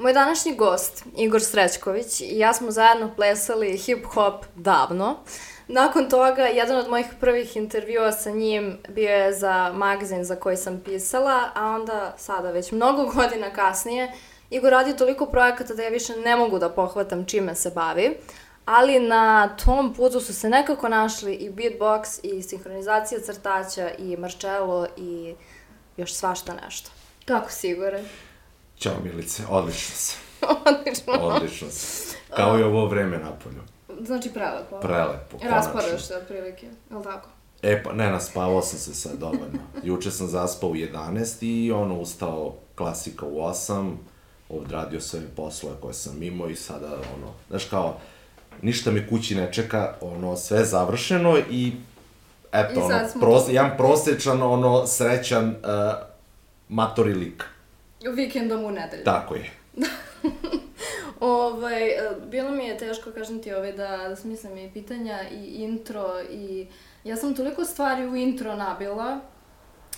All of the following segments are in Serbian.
Moj današnji gost, Igor Srećković, i ja smo zajedno plesali hip-hop davno. Nakon toga, jedan od mojih prvih intervjua sa njim bio je za magazin za koji sam pisala, a onda, sada već mnogo godina kasnije, Igor radi toliko projekata da ja više ne mogu da pohvatam čime se bavi, ali na tom putu su se nekako našli i beatbox, i sinhronizacija crtaća, i marčelo, i još svašta nešto. Kako si, Igore? Ćao Milice, odlično se. Odlično. Odlično se. Kao i ovo vreme napolju. Znači prelepo. Prelepo, konačno. Raspadaš se otprilike, je li tako? E pa, ne, naspavao sam se sad dovoljno. Juče sam zaspao u 11 i ono, ustao klasika u 8, odradio sve poslove koje sam imao i sada, ono, znaš kao, ništa me kući ne čeka, ono, sve je završeno i eto, I ono, sad smo pros, tu. jedan prosječan, ono, srećan uh, matori lik. Vikendom u nedelju. Tako je. Ovaj, e, bilo mi je teško, kažem ti, ovaj, da, da smislim i pitanja i intro i ja sam toliko stvari u intro nabila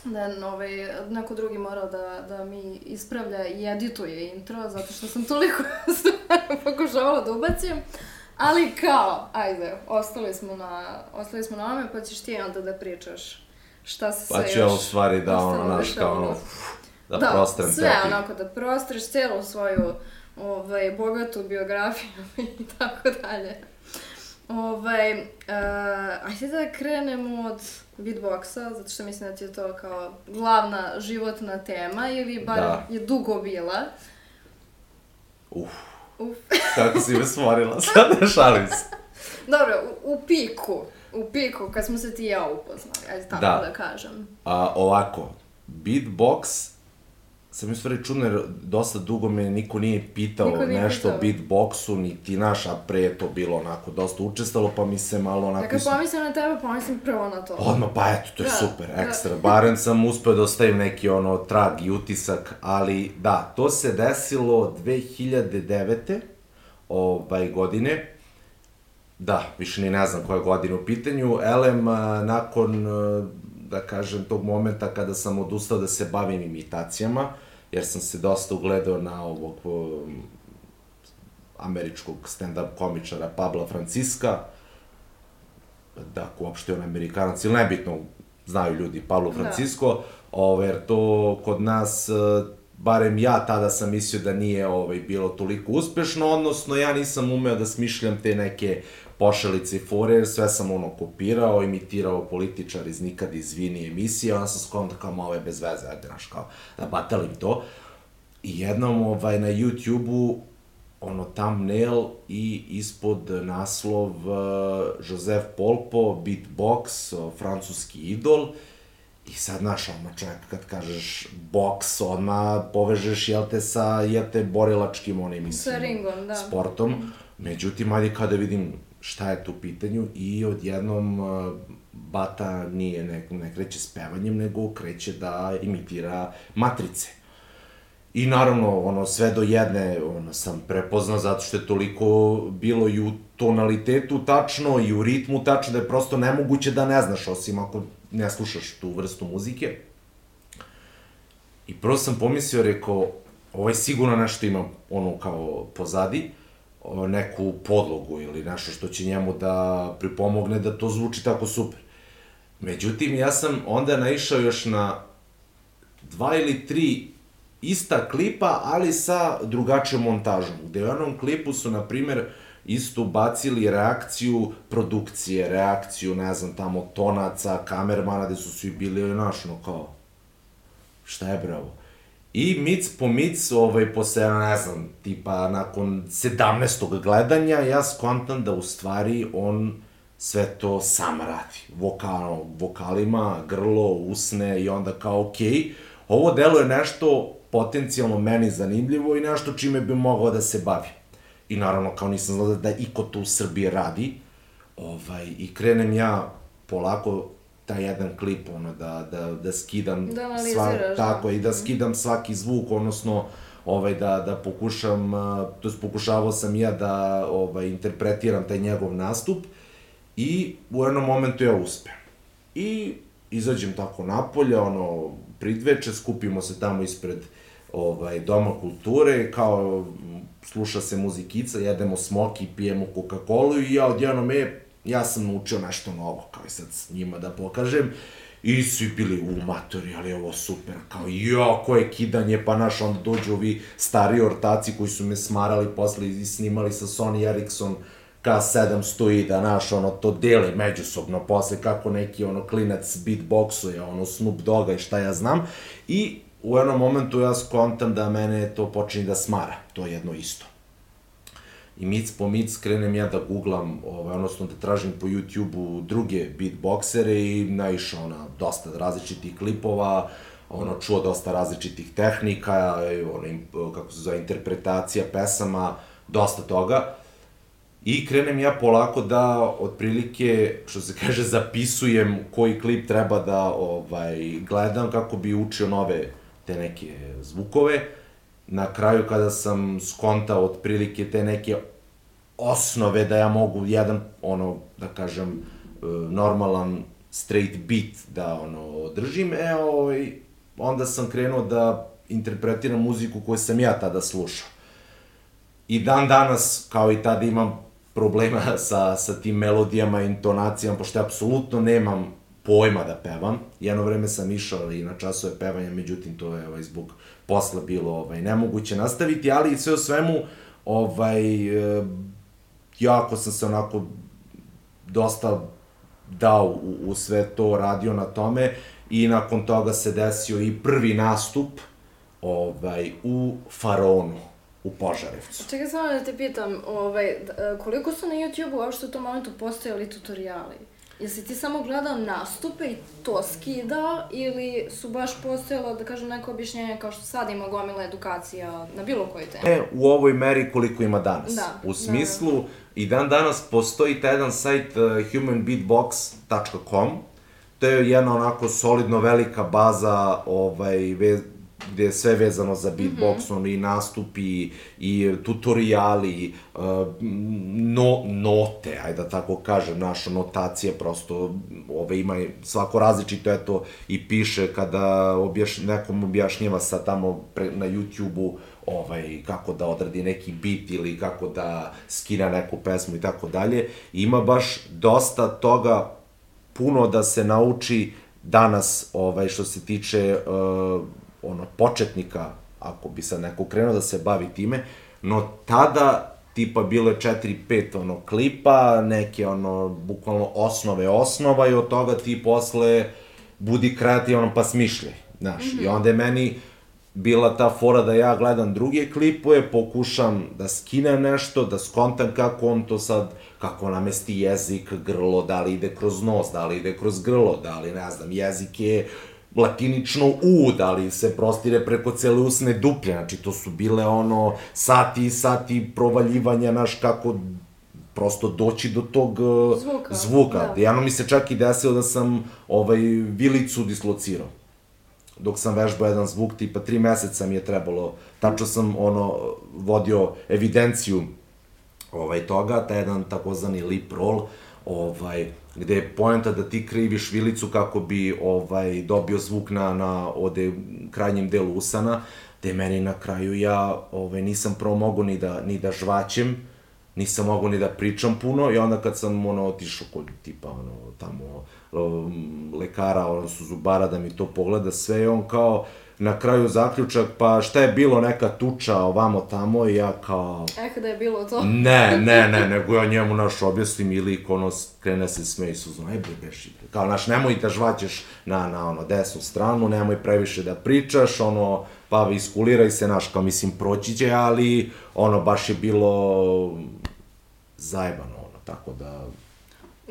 da je ovaj, neko drugi morao da, da mi ispravlja i edituje intro, zato što sam toliko stvari pokušavala da ubacim. Ali kao, ajde, ostali smo na, ostali smo na ome, pa ćeš ti onda da pričaš šta se Pa sve ću ja u još stvari da, ono, znaš, kao ono. Da, da, prostrem sve tepih. onako da prostreš celu svoju ovaj, bogatu biografiju i tako dalje. Ovaj, uh, ajde da krenemo od beatboxa, zato što mislim da ti je to kao glavna životna tema, ili bar Da. je dugo bila. Uf, Uf. kako si me smorila, sad ne šalim se. Dobro, u, u piku, u piku, kad smo se ti i ja upoznali, ajde tako da, Da. kažem. A, ovako, beatbox, sam mi stvari čudno jer dosta dugo me niko nije pitao Niko nije nešto o pitao. beatboxu, niti naš, a pre je to bilo onako dosta učestalo, pa mi se malo onako... Isto- pomislim na tebe, pomislim prvo na to. Odmah, pa eto, to je Da, super, da. ekstra. Barem sam uspeo da ostavim neki ono trag i utisak, ali da, to se desilo 2009. ovaj, godine. Da, više ni ne znam koja godina u pitanju. Elem, nakon, da kažem, tog momenta kada sam odustao da se bavim imitacijama, jer sam se dosta ugledao na ovog um, američkog stand-up komičara Pabla Franciska, da, uopšte je on Amerikanac, ili nebitno, znaju ljudi, Pablo Da. Francisco, ovaj, jer to kod nas, eh, barem ja tada sam mislio da nije ovaj, bilo toliko uspešno, odnosno ja nisam umeo da smišljam te neke pošalice i fore, jer sve sam ono kopirao, imitirao političar iz Nikad izvini emisije, onda sam skonto kao malo bez veze, ajde, znaš, kao, da batalim to. I jednom ovaj, na YouTube-u ono thumbnail i ispod naslov uh, Joseph Polpo, beatbox, uh, francuski idol. I sad, znaš, odmah čovjek, kad kažeš box, odmah povežeš, jel te, sa, jel te, borilačkim, onim, mislim, Sa ringom, da. sportom. Međutim, ajde kada vidim šta je tu pitanju i odjednom uh, Bata nije, ne, ne kreće s pevanjem, nego kreće da imitira matrice. I naravno, ono, sve do jedne ono, sam prepoznao zato što je toliko bilo i u tonalitetu tačno i u ritmu tačno da je prosto nemoguće da ne znaš, osim ako ne slušaš tu vrstu muzike. I prvo sam pomislio, rekao, ovaj sigurno nešto ima ono kao pozadi, neku podlogu ili nešto što će njemu da pripomogne da to zvuči tako super. Međutim, ja sam onda naišao još na dva ili tri ista klipa, ali sa drugačijom montažom. Gde u jednom klipu su, na primer, isto bacili reakciju produkcije, reakciju, ne znam, tamo tonaca, kamermana, gde su svi bili, znaš, no kao, šta je bravo? I mic po mic, ovaj, posle, ne znam, tipa, nakon 17. gledanja, ja skontam da u stvari on sve to sam radi. Vokal, vokalima, grlo, usne i onda kao, okej, okay, ovo delo je nešto potencijalno meni zanimljivo i nešto čime bi mogao da se bavim. I naravno, kao nisam znao da, da iko to u Srbiji radi, ovaj, i krenem ja polako taj jedan klip, ono, da, da, da skidam Da tako, da. i da skidam svaki zvuk, odnosno, ovaj, da, da pokušam, to jest pokušavao sam ja da ovaj, interpretiram taj njegov nastup i u jednom momentu ja uspem. I izađem tako napolje, ono, pridveče, skupimo se tamo ispred ovaj, Doma kulture, kao sluša se muzikica, jedemo smoki, pijemo Coca-Cola i ja odjednom je, ja sam naučio nešto novo, kao i sad njima da pokažem. I svi bili u matori, ali ovo super, kao jo, koje kidanje, pa naš, onda dođu ovi stari ortaci koji su me smarali posle i snimali sa Sony Ericsson K700 i da, naš, ono, to dele međusobno posle kako neki, ono, klinac beatboxuje, ono, Snoop Dogga i šta ja znam. I u jednom momentu ja skontam da mene to počinje da smara, to je jedno isto. I mic po mic krenem ja da googlam, ovaj, odnosno da tražim po YouTube-u druge beatboxere i naišao na dosta različitih klipova, ono, čuo dosta različitih tehnika, ono, kako se zove, interpretacija pesama, dosta toga. I krenem ja polako da, otprilike, što se kaže, zapisujem koji klip treba da ovaj, gledam kako bi učio nove te neke zvukove. Na kraju kada sam skontao otprilike te neke osnove da ja mogu jedan, ono, da kažem, e, normalan straight beat da ono držim, e, ovaj, onda sam krenuo da interpretiram muziku koju sam ja tada slušao. I dan danas, kao i tada imam problema sa, sa tim melodijama, intonacijama, pošto ja apsolutno nemam pojma da pevam. Jedno vreme sam išao i na časove pevanja, međutim to je ovaj, zbog posla bilo ovaj, nemoguće nastaviti, ali sve o svemu ovaj, e, jako sam se onako dosta dao u, u sve to, radio na tome i nakon toga se desio i prvi nastup ovaj, u Faraonu u Požarevcu. Čekaj samo da te pitam, ovaj, e, koliko su na YouTube-u uopšte u tom momentu postojali tutoriali? Jesi ti samo gledao nastupe i to skidao ili su baš postojalo, da kažem, neko objašnjenje kao što sad ima gomila edukacija na bilo kojoj temi? E, u ovoj meri koliko ima danas. Da. U smislu, da, da. i dan danas postoji taj jedan sajt uh, humanbeatbox.com, to je jedna onako solidno velika baza ovaj, gde je sve vezano za beatbox, mm -hmm. i nastupi, i tutoriali, uh, no, note, ajde da tako kažem, naša notacija prosto, ove ima svako različito, eto, i piše kada objaš, nekom objašnjava sa tamo pre, na YouTube-u, ovaj, kako da odradi neki bit ili kako da skina neku pesmu i tako dalje. Ima baš dosta toga, puno da se nauči danas, ovaj, što se tiče uh, ono, početnika, ako bi sad neko krenuo da se bavi time, no tada tipa bilo je 4-5 ono klipa, neke ono bukvalno osnove osnova i od toga ti posle budi kreativan pa smišljaj, znaš. Mm -hmm. I onda je meni bila ta fora da ja gledam druge klipove, pokušam da skinem nešto, da skontam kako on to sad, kako namesti jezik, grlo, da li ide kroz nos, da li ide kroz grlo, da li, ne znam, jezik je latinično U, da li se prostire preko cele usne duplje, znači to su bile ono sati i sati provaljivanja, naš kako prosto doći do tog uh, zvuka. zvuka. Da. Jedno mi se čak i desilo da sam ovaj, vilicu dislocirao. Dok sam vežbao jedan zvuk, tipa tri meseca mi je trebalo, tačno sam ono, vodio evidenciju ovaj, toga, taj jedan takozvani lip roll, ovaj, gde je poenta da ti kriviš vilicu kako bi ovaj dobio zvuk na, na ode krajnjem delu usana, te meni na kraju ja ovaj, nisam prvo mogu ni da, ni da žvaćem, nisam mogu ni da pričam puno i onda kad sam ono otišao kod tipa ono tamo lekara, odnosno zubara da mi to pogleda sve i on kao na kraju zaključak, pa šta je bilo neka tuča ovamo tamo i ja kao... Eh, da je bilo to. Ne, ne, ne, nego ja njemu naš objasnim ili ono krene se sme i suzu, aj bre beši, kao naš nemoj da žvaćeš na, na ono desnu stranu, nemoj previše da pričaš, ono, pa iskuliraj se, naš, kao mislim proći će, ali ono baš je bilo zajebano, ono, tako da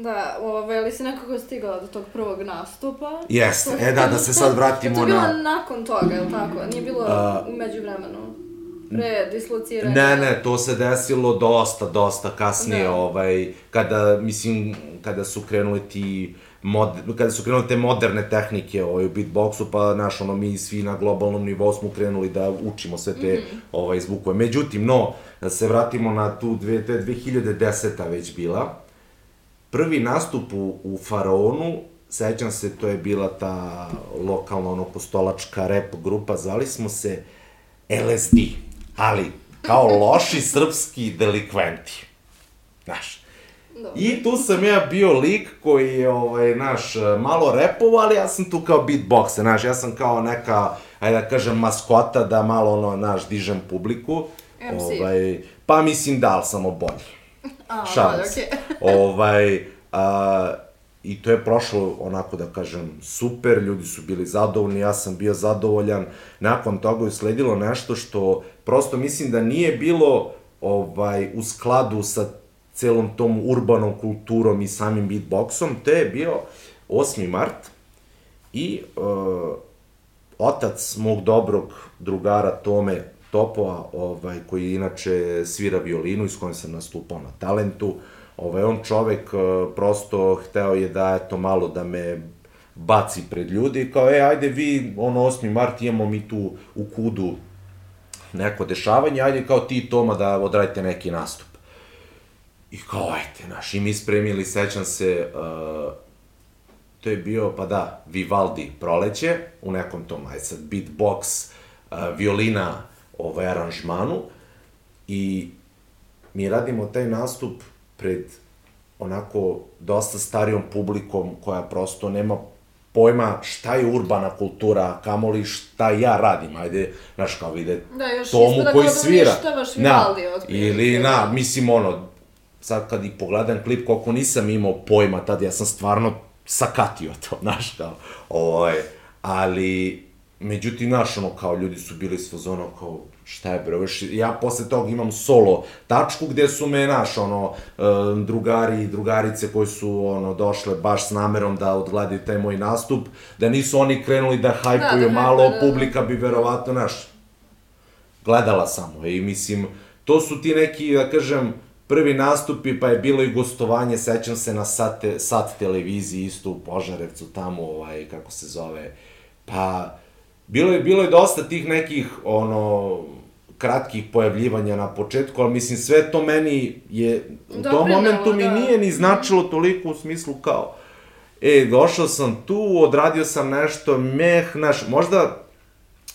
Da, ovaj, ali si nekako stigao do tog prvog nastupa. Jeste, e da, da se sad vratimo na... To je bilo na... nakon toga, je li tako? Nije bilo uh, umeđu vremenu? Pre dislociranja? Ne, ne, to se desilo dosta, dosta kasnije, da. ovaj, kada, mislim, kada su krenuli ti mod, kada su krenule te moderne tehnike ovaj, u beatboxu, pa naš, ono, mi svi na globalnom nivou smo krenuli da učimo sve te mm -hmm. ovaj, zvukove. Međutim, no, da se vratimo na tu dve, te 2010. već bila, prvi nastup u, u Faraonu, sećam se, to je bila ta lokalna ono postolačka rap grupa, zvali smo se LSD, ali kao loši srpski delikventi. Znaš, Dobro. I tu sam ja bio lik koji je, ovaj, naš, malo repovo, ali ja sam tu kao beatboxer, znaš, ja sam kao neka, ajde da kažem, maskota da malo, ono, naš, dižem publiku. MC. Ovaj, pa mislim da, ali samo bolji. A, Šalim bolje, se. okej. ovaj, a, I to je prošlo, onako da kažem, super, ljudi su bili zadovoljni, ja sam bio zadovoljan. Nakon toga je usledilo nešto što prosto mislim da nije bilo ovaj, u skladu sa celom tom urbanom kulturom i samim beatboxom. To je bio 8. mart i uh, otac mog dobrog drugara Tome Topova, ovaj, koji inače svira violinu i s kojim sam nastupao na talentu, ovaj, on čovek uh, prosto hteo je da, eto, malo da me baci pred ljudi, kao, e, ajde vi, ono, 8. mart, imamo mi tu u kudu neko dešavanje, ajde kao ti Toma da odradite neki nastup. I kao, ajte, naš, i mi spremili, sećam se, uh, to je bio, pa da, Vivaldi proleće, u nekom tom, aj sad, beatbox, uh, violina, ovaj, aranžmanu, i mi radimo taj nastup pred onako dosta starijom publikom koja prosto nema pojma šta je urbana kultura, kamoli šta ja radim, ajde, znaš, kao vide Da, još Tomu ispada koji da svira. otprilike. ili, na, mislim, ono, sad kad i pogledam klip, koliko nisam imao pojma tad, ja sam stvarno sakatio to, znaš, kao, ovaj, ali, međutim, znaš, ono, kao, ljudi su bili s fazonom, kao, šta je bre, ja posle toga imam solo tačku gde su me, znaš, ono, e, drugari i drugarice koji su, ono, došle baš s namerom da odgledaju taj moj nastup, da nisu oni krenuli da hajpuju da, malo, da, da. publika bi verovatno, znaš, gledala samo i mislim, to su ti neki, da kažem, prvi nastupi, pa je bilo i gostovanje, sećam se na sat, sat televiziji isto u Požarevcu, tamo, ovaj, kako se zove, pa, bilo je, bilo je dosta tih nekih, ono, kratkih pojavljivanja na početku, ali mislim, sve to meni je, u tom Doprinelo, momentu mi da. nije ni značilo toliko u smislu kao, e, došao sam tu, odradio sam nešto, meh, znaš, možda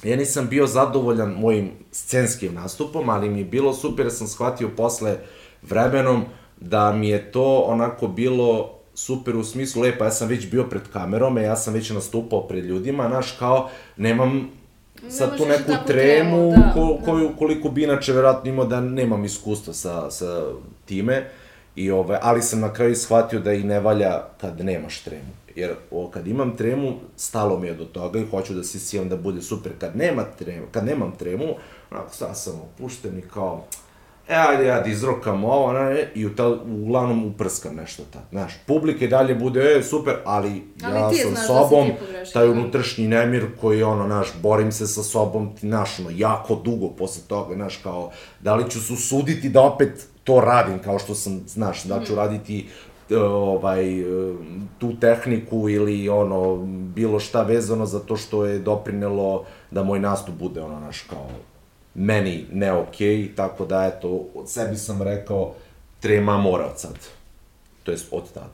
ja nisam bio zadovoljan mojim scenskim nastupom, ali mi je bilo super, jer sam shvatio posle vremenom da mi je to onako bilo super u smislu, lepa, ja sam već bio pred kamerom, e, ja sam već nastupao pred ljudima, znaš, kao, nemam sad Nemaš tu neku tremu, tremu, da, ko, da. koju, koliko bi inače verovatno imao da nemam iskustva sa, sa time, i ove, ali sam na kraju shvatio da i ne valja kad nemaš tremu. Jer o, kad imam tremu, stalo mi je do toga i hoću da se sijem da bude super. Kad, nema tremu, kad nemam tremu, onako sad sam opušten i kao, e, ajde ja da izrokam ovo, ne, i u ta, uglavnom uprskam nešto tad. Znaš, publika i dalje bude, e, super, ali, Ali ja sam da sobom, pogrešio, taj da. unutrašnji nemir koji, ono, znaš, borim se sa sobom, ti, znaš, ono, jako dugo posle toga, znaš, kao, da li ću se usuditi da opet to radim, kao što sam, znaš, da ću raditi e, ovaj, e, tu tehniku ili ono, bilo šta vezano za to što je doprinelo da moj nastup bude ono, naš, kao, meni ne okej, tako da, eto, od sebi sam rekao, trema mora od sad. To jest od tad.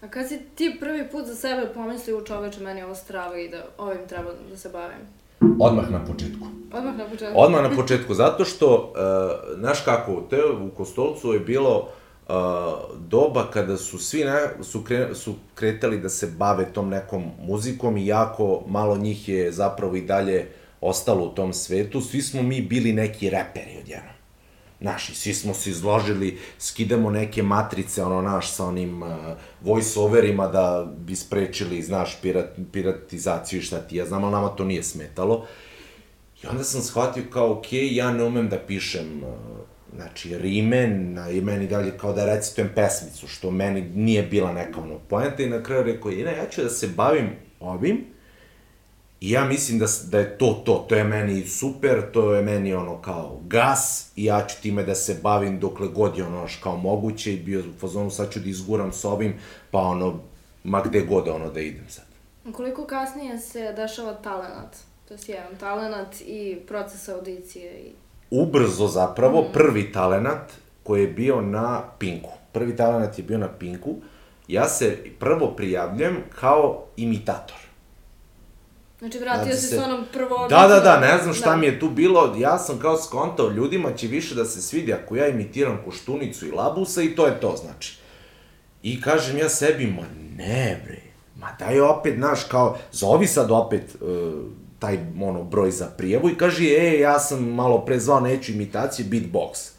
A kad si ti prvi put za sebe pomislio u čoveče, meni je ovo strava i da ovim treba da se bavim? Odmah na početku. Odmah na početku. Odmah na početku, zato što, uh, znaš kako, te u Kostolcu je bilo uh, doba kada su svi ne, su, kre, su kretali da se bave tom nekom muzikom i jako malo njih je zapravo i dalje ostalo u tom svetu. Svi smo mi bili neki reperi odjednom. Naši, svi smo se izložili, skidamo neke matrice, ono, naš, sa onim uh, voice-overima da bi sprečili, znaš, pirat, piratizaciju i šta ti ja znam, ali nama to nije smetalo. I onda sam shvatio kao, ok, ja ne umem da pišem, uh, znači, rime, na, i meni dalje kao da recitujem pesmicu, što meni nije bila neka ono poenta i na kraju rekao, ne, ja ću da se bavim ovim, I ja mislim da, da je to to, to je meni super, to je meni ono kao gas i ja ću time da se bavim dokle god je ono kao moguće i bio u fazonu sad ću da izguram s ovim, pa ono, ma gde god ono da idem sad. Koliko kasnije se dešava talenat? To je jedan talenat i proces audicije i... Ubrzo zapravo, prvi talenat koji je bio na Pinku. Prvi talenat je bio na Pinku. Ja se prvo prijavljam kao imitator. Znači, vratio Znači se- se onom prvo... Da, da, da, ne znam šta mi je tu bilo, ja sam kao skontao, ljudima će više da se svidi ako ja imitiram Koštunicu i Labusa i to je to, znači. I kažem ja sebi, ma ne bre, ma daj opet, znaš, kao, zovi sad opet uh, taj, ono, broj za prijevu i kaže, e, ja sam malo pre zvao, neću imitacije, beatbox.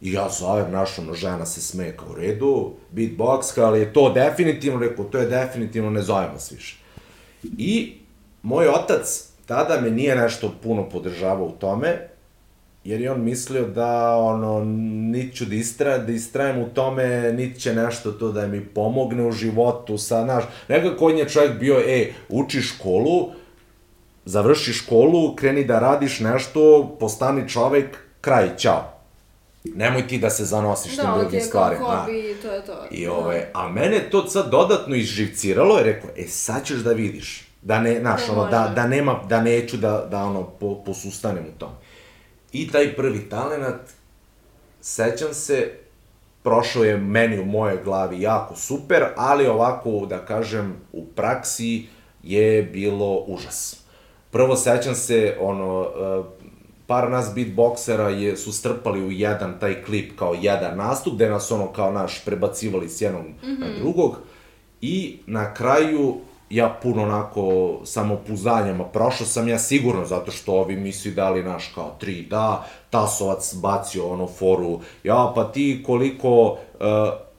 I ja zovem, naš, ono, žena se smeje kao u redu, beatbox, ali je to definitivno, rekao, to je definitivno, ne zovem vas više. I moj otac tada me nije nešto puno podržavao u tome, jer je on mislio da, ono, niti ću da, istra, da istrajem u tome, niti će nešto to da mi pomogne u životu, sad, znaš, nekako on je čovjek bio, e, uči školu, završi školu, kreni da radiš nešto, postani čovek, kraj, ćao. Nemoj ti da se zanosiš Da, tim drugim stvarima. da. hobi i to je to. I ove, a mene to sad dodatno izživciralo i rekao, e sad ćeš da vidiš. Da ne, znaš, ono, da, da nema, da neću da, da ono, po, posustanem u tom. I taj prvi talenat, sećam se, prošao je meni u mojoj glavi jako super, ali ovako, da kažem, u praksi je bilo užas. Prvo sećam se, ono, uh, par nas beatboksera je, su strpali u jedan taj klip kao jedan nastup, gde nas ono kao naš prebacivali s jednog mm -hmm. na drugog i na kraju ja puno onako samopuzdanjama prošao sam ja sigurno zato što ovi mi su dali naš kao tri da, Tasovac bacio ono foru, ja pa ti koliko uh,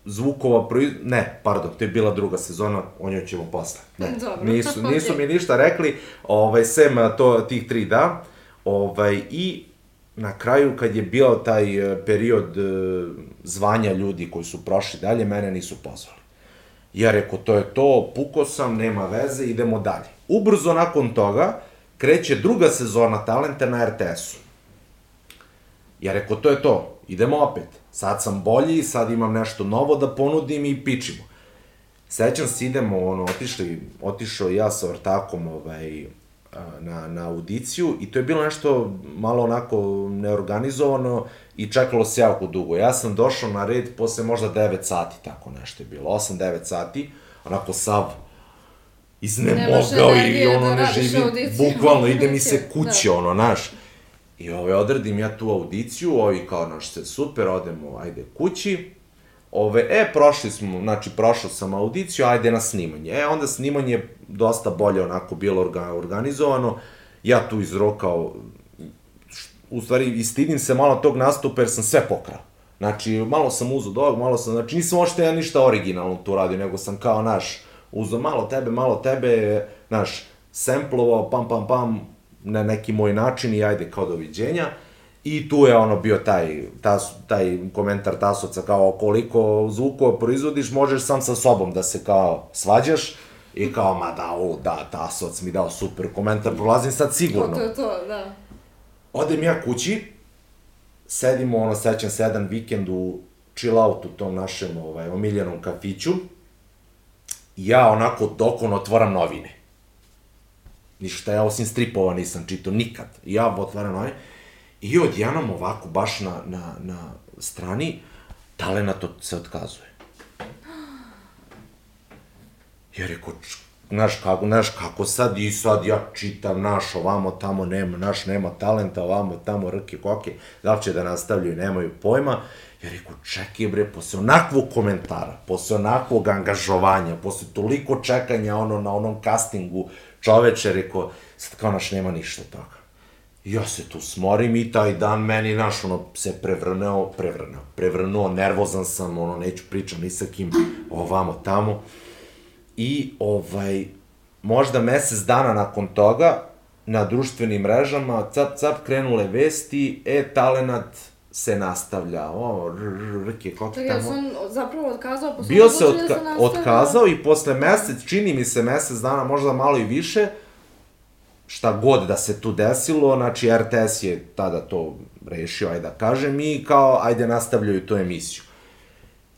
zvukova proiz... Ne, pardon, to je bila druga sezona, o njoj ćemo posle. Ne, Dobro, nisu, nisu mi ništa rekli, ovaj, sem a, to, tih tri da, ovaj, i na kraju kad je bio taj e, period e, zvanja ljudi koji su prošli dalje, mene nisu pozvali. Ja rekao, to je to, puko sam, nema veze, idemo dalje. Ubrzo nakon toga kreće druga sezona Talenta na RTS-u. Ja rekao, to je to, idemo opet. Sad sam bolji, sad imam nešto novo da ponudim i pičimo. Sećam se, idemo, ono, otišli, otišao ja sa ortakom, ovaj, na, na audiciju i to je bilo nešto malo onako neorganizovano i čekalo se jako dugo. Ja sam došao na red posle možda 9 sati, tako nešto je bilo, 8-9 sati, onako sav iznemogao i ono da ne živi, bukvalno ide mi se kuće, ono, naš. I ovaj, odradim ja tu audiciju, ovi kao, naš, se super, odemo, ajde, kući. Ove, e, prošli smo, znači, prošao sam audiciju, ajde na snimanje. E, onda snimanje je dosta bolje onako bilo orga, organizovano. Ja tu izrokao, u stvari, istidim se malo tog nastupa jer sam sve pokrao. Znači, malo sam uzao do ovog, malo sam, znači, nisam ošte ja ništa originalno tu radio, nego sam kao, naš, uzao malo tebe, malo tebe, naš, semplovao, pam, pam, pam, na neki moj način i ajde, kao doviđenja. I tu je ono bio taj, tas, taj komentar Tasovca kao koliko zvukova proizvodiš, možeš sam sa sobom da se kao svađaš i kao, ma da, o, da, Tasovac mi dao super komentar, prolazim sad To, sigurno. to je to, da. Odem ja kući, sedimo, ono, sećam se jedan vikend u chill out u tom našem ovaj, omiljenom kafiću. Ja onako dokon otvaram novine. Ništa, ja osim stripova nisam čitao nikad. Ja otvaram novine. I odjednom ovako, baš na, na, na strani, talenat se otkazuje. Ja rekao, znaš kako, znaš kako sad i sad ja čitam naš ovamo tamo nema, naš nema talenta ovamo tamo rke koke, da li će da nastavljaju, nemaju pojma. Ja rekao, čekaj bre, posle onakvog komentara, posle onakvog angažovanja, posle toliko čekanja ono na onom castingu, čoveče, rekao, sad kao naš nema ništa toga. Ja se tu smorim i taj dan meni, znaš, ono, se prevrneo, prevrneo, prevrnuo, nervozan sam, ono, neću pričam ni sa kim, ovamo, tamo. I, ovaj, možda mesec dana nakon toga, na društvenim mrežama, cap, cap, krenule vesti, e, talenat se nastavlja, o, rke, kako tamo. sam zapravo otkazao, sam Bio se odlučio otka da se otkazao i posle mesec, čini mi se mesec dana, možda malo i više, šta god da se tu desilo, znači RTS je tada to rešio, ajde da kažem, i kao, ajde nastavljaju tu emisiju.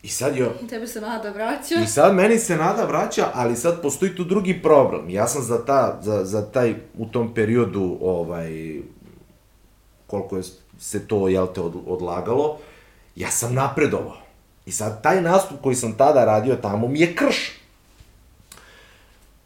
I sad I Tebe se nada vraća. i sad meni se nada vraća, ali sad postoji tu drugi problem. Ja sam za, ta, za, za taj, u tom periodu, ovaj, koliko je se to, jel te, od, odlagalo, ja sam napredovao. I sad taj nastup koji sam tada radio tamo mi je krš.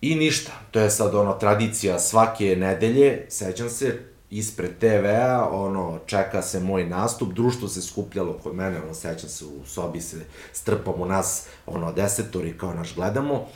I ništa, to je sad ono tradicija svake nedelje, sećam se, ispred TV-a, ono, čeka se moj nastup, društvo se skupljalo kod mene, ono, sećam se, u sobi se strpamo nas, ono, desetori kao naš gledamo.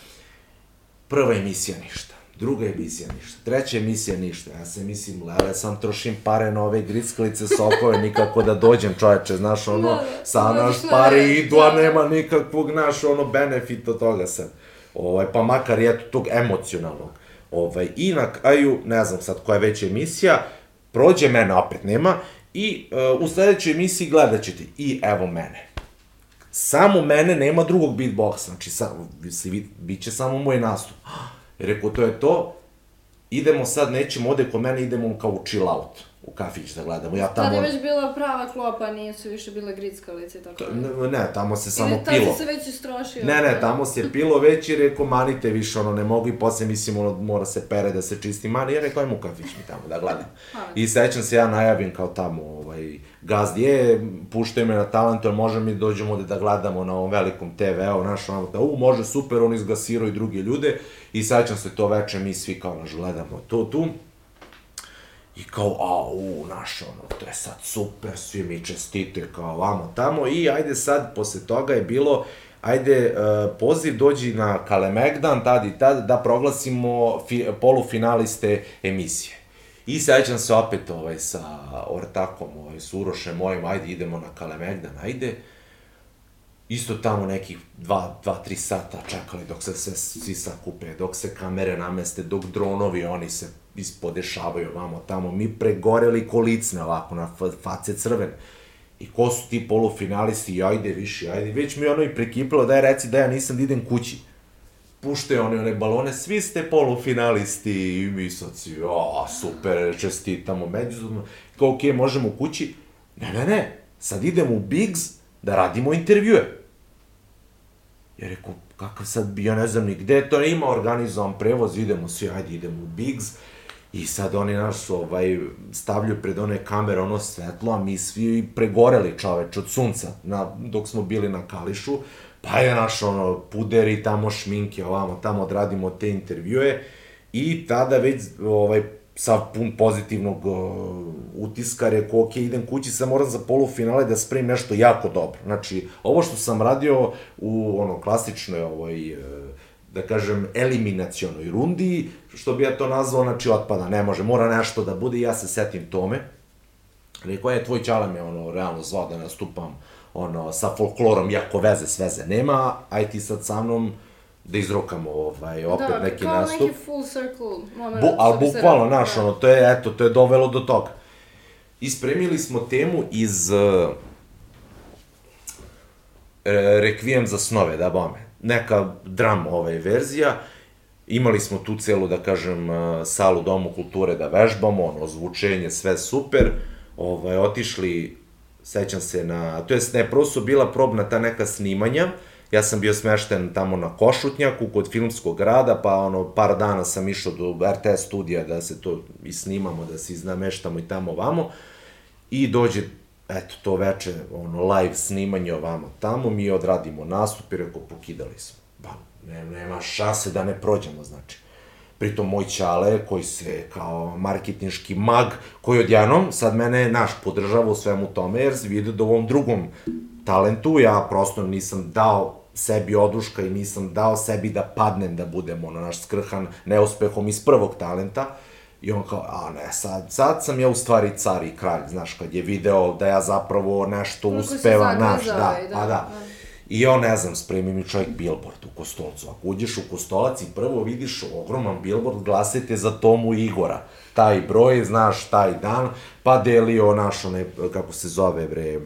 Prva emisija ništa, druga emisija ništa, treća emisija ništa, ja se mislim, lele, sam trošim pare na ove grickalice, sokove, nikako da dođem, čoveče, znaš, ono, Da, da, sa da, naš pare idu, a nema nikakvog, naš, ono, benefita od toga sad. Ovaj, pa makar eto tog emocionalnog. Ovaj, I na kraju, ne znam sad koja je već emisija, prođe mene, opet nema, i uh, u sledećoj emisiji gledat ćete, i evo mene. Samo mene, nema drugog beatboxa, znači, sa, vid, bit će samo moj nastup. Rekao, to je to, idemo sad, nećemo ode kod mene, idemo kao u chill out, u kafić da gledamo. Ja tamo... Tad je već bila prava klopa, nisu više bile grickalice i tako. Ne, ne, tamo se samo Ili pilo. si se već istrošio. Ne, ne, tamo se pilo već i rekao, manite više, ono, ne mogu i posle, mislim, ono, mora se pere da se čisti mani, ja rekao, ajmo u kafić mi tamo da gledam. I sećam se, ja najavim kao tamo, ovaj, gazdi je, puštaju me na talentu, može mi dođemo ovde da gledamo na ovom velikom TV-u, naš, ono, da, u, može, super, on izgasirao i druge ljude, i sećam se to veče, mi svi kao, naš, gledamo to tu, I kao, a, u, naš, ono, to je sad super, svi mi čestite, kao vamo tamo, i ajde sad, posle toga je bilo, ajde, uh, poziv dođi na Kalemegdan, tad i tad, da proglasimo fi, polufinaliste emisije. I sećam se opet ovaj, sa ortakom, ovaj, s Urošem mojim, ajde idemo na Kalemegdan, ajde. Isto tamo nekih dva, dva, tri sata čekali dok se sve svi sakupe, dok se kamere nameste, dok dronovi oni se ispodešavaju vamo tamo. Mi pregoreli kolicne ovako, na fa- face crvene. I ko su ti polufinalisti, ajde više, ajde. Već mi ono i prekipilo, daj reci da ja nisam da idem kući puštaju oni one balone, svi ste polufinalisti i mi sad si, o, super, čestitamo međusobno. Kao, okej, možemo kući. Ne, ne, ne, sad idemo u Biggs da radimo intervjue. Ja rekao, kakav sad ja ne znam ni gde, to ima organizovan prevoz, idemo svi, ajde, idemo u Biggs. I sad oni nas ovaj, stavljaju pred one kamere ono svetlo, a mi svi pregoreli čoveč od sunca na, dok smo bili na Kališu. Pa je naš ono puderi, tamo šminke, ovamo, tamo odradimo te intervjue. I tada već ovaj, sa pun pozitivnog uh, utiska rekao, ok, idem kući, sad moram za polufinale da spremim nešto jako dobro. Znači, ovo što sam radio u ono klasičnoj ovoj, uh, da kažem, eliminacionoj rundi, što bi ja to nazvao, znači otpada, ne može, mora nešto da bude i ja se setim tome. Rekao je, tvoj čala me ono, realno zvao da nastupam ono, sa folklorom, jako veze s veze nema, aj ti sad sa mnom da izrokamo ovaj, opet da, neki kao nastup. neki full circle moment. Bu, ali bukvalno, naš, da. ono, to je, eto, to je dovelo do toga. Ispremili smo temu iz uh, Requiem za snove, da bome. Neka dram ovaj verzija. Imali smo tu celu, da kažem, uh, salu Domu kulture da vežbamo, ono, zvučenje, sve super. Ovaj, otišli, sećam se na, to jest ne, prvo su bila probna ta neka snimanja, ja sam bio smešten tamo na Košutnjaku kod filmskog grada, pa ono, par dana sam išao do RTS studija da se to i snimamo, da se iznameštamo i tamo vamo. I dođe, eto, to veče, ono, live snimanje ovamo tamo, mi odradimo nastup i rekao, pokidali smo. Ne, nema šanse da ne prođemo, znači. Pritom moj čale, koji se kao marketinški mag, koji odjednom sad mene naš podržava u svemu tome, jer vidi da u ovom drugom talentu ja prosto nisam dao sebi oduška i nisam dao sebi da padnem da budem ono naš skrhan neuspehom iz prvog talenta. I on kao, a ne, sad, sad sam ja u stvari car i kralj, znaš, kad je video da ja zapravo nešto si uspevam, naš, zagazao da, da, pa da. da. I on, ne znam, spremi mi čovjek billboard u Kostolcu. Ako uđeš u Kostolac i prvo vidiš ogroman billboard, glasajte za Tomu Igora. Taj broj, znaš, taj dan, pa delio naš, onaj, kako se zove, bre,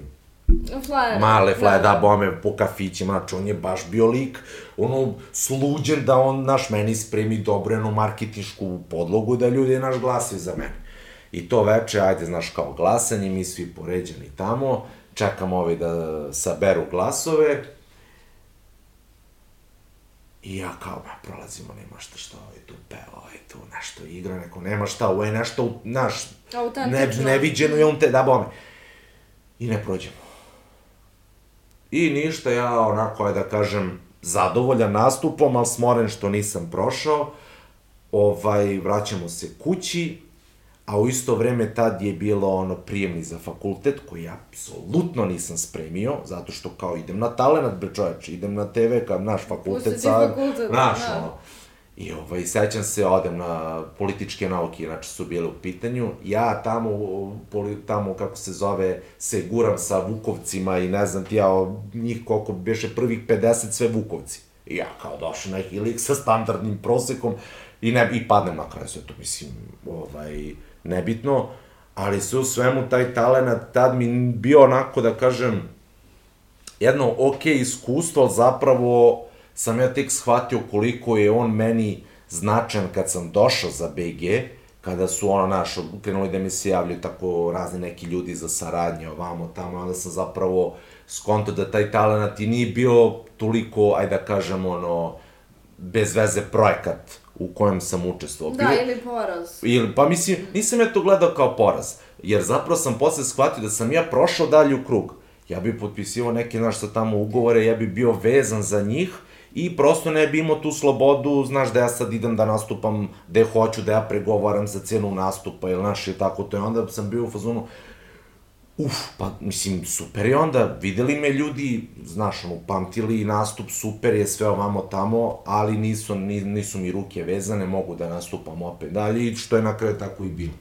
Flyer. male flaje, da, bome, po kafićima, znači on je baš bio lik, ono, sluđen da on, naš, meni spremi dobro jednu marketinšku podlogu da ljudi, naš, glasaju za mene. I to veče, ajde, znaš, kao glasanje, mi svi poređeni tamo, čekamo ovi da saberu glasove, I ja kao, ba, prolazimo, nema šta što ovaj tu peva, ovaj tu nešto igra, neko nema šta, ovo je nešto, naš, ne, neviđeno je on te, da bome. I ne prođemo. I ništa, ja onako, je da kažem, zadovoljan nastupom, ali smoren što nisam prošao, ovaj, vraćamo se kući, a u isto vreme tad je bilo ono prijemni za fakultet, koji ja apsolutno nisam spremio, zato što kao idem na talenat, bre čoveč, idem na TV, kao naš fakultet, sad, fakultet, naš, da. ono, I ovaj, sećam se, odem na političke nauke, znači su bile u pitanju. Ja tamo, poli, tamo kako se zove, se guram sa Vukovcima i ne znam ti ja, njih koliko beše prvih 50, sve Vukovci. I ja kao došao neki lik sa standardnim prosekom i, ne, i padnem na kraju sve to, mislim, ovaj, nebitno. Ali sve u svemu taj talenat tad mi bio onako da kažem, jedno ok iskustvo, ali zapravo sam ja tek shvatio koliko je on meni značajan kad sam došao za BG, kada su ono naš, krenuli da mi se javljaju tako razni neki ljudi za saradnje ovamo tamo, onda sam zapravo skonto da taj talent i nije bio toliko, ajde da kažem, ono, bez veze projekat u kojem sam učestvovao. Da, ili poraz. Ili, pa mislim, nisam ja to gledao kao poraz, jer zapravo sam posle shvatio da sam ja prošao dalje u krug. Ja bih potpisivao neke, znaš, sa tamo ugovore, ja bih bio vezan za njih, i prosto ne bi imao tu slobodu, znaš da ja sad idem da nastupam gde hoću, da ja pregovaram za cenu nastupa, ili znaš, i tako to, i onda sam bio u fazonu, uf, pa mislim, super je onda, videli me ljudi, znaš, ono, pamtili nastup, super je sve ovamo tamo, ali nisu, nisu mi ruke vezane, mogu da nastupam opet dalje, i što je na kraju tako i bilo.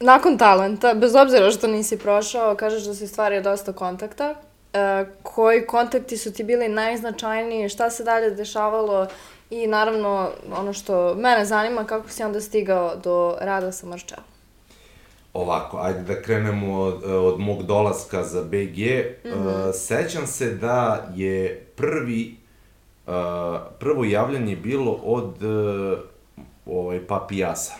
Nakon talenta, bez obzira što nisi prošao, kažeš da si stvario dosta kontakta, E, koji kontakti su ti bili najznačajniji, šta se dalje dešavalo i naravno ono što mene zanima kako si onda stigao do rada sa Mrča. Ovako, ajde da krenemo od, od mog dolaska za BG. Mm -hmm. uh, sećam se da je prvi, uh, prvo javljanje bilo od uh, ovaj, Papijasa.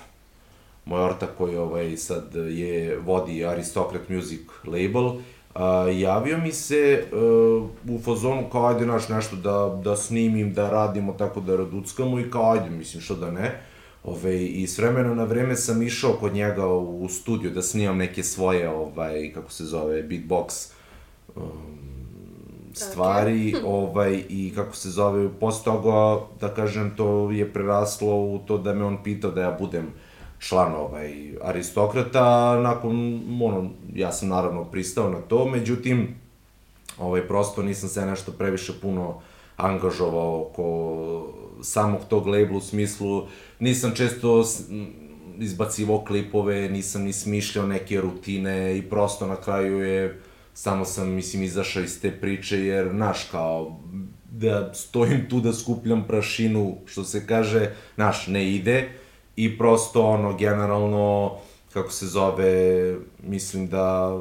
Moj ortak koji ovaj, sad je, vodi Aristocrat Music label A, javio mi se uh, u fazonu kao ajde naš nešto da, da snimim, da radimo tako da raduckamo i kao ajde, mislim što da ne. Ove, I s vremena na vreme sam išao kod njega u, studiju da snimam neke svoje, ovaj, kako se zove, beatbox um, stvari, okay. ovaj, i kako se zove, posle toga, da kažem, to je preraslo u to da me on pitao da ja budem član ovaj, aristokrata, nakon, ono, ja sam naravno pristao na to, međutim, ovaj, prosto nisam se nešto previše puno angažovao oko samog tog labela u smislu, nisam često izbacivao klipove, nisam ni smišljao neke rutine i prosto na kraju je, samo sam, mislim, izašao iz te priče, jer, naš, kao, da stojim tu da skupljam prašinu, što se kaže, naš, ne ide, i prosto ono generalno kako se zove mislim da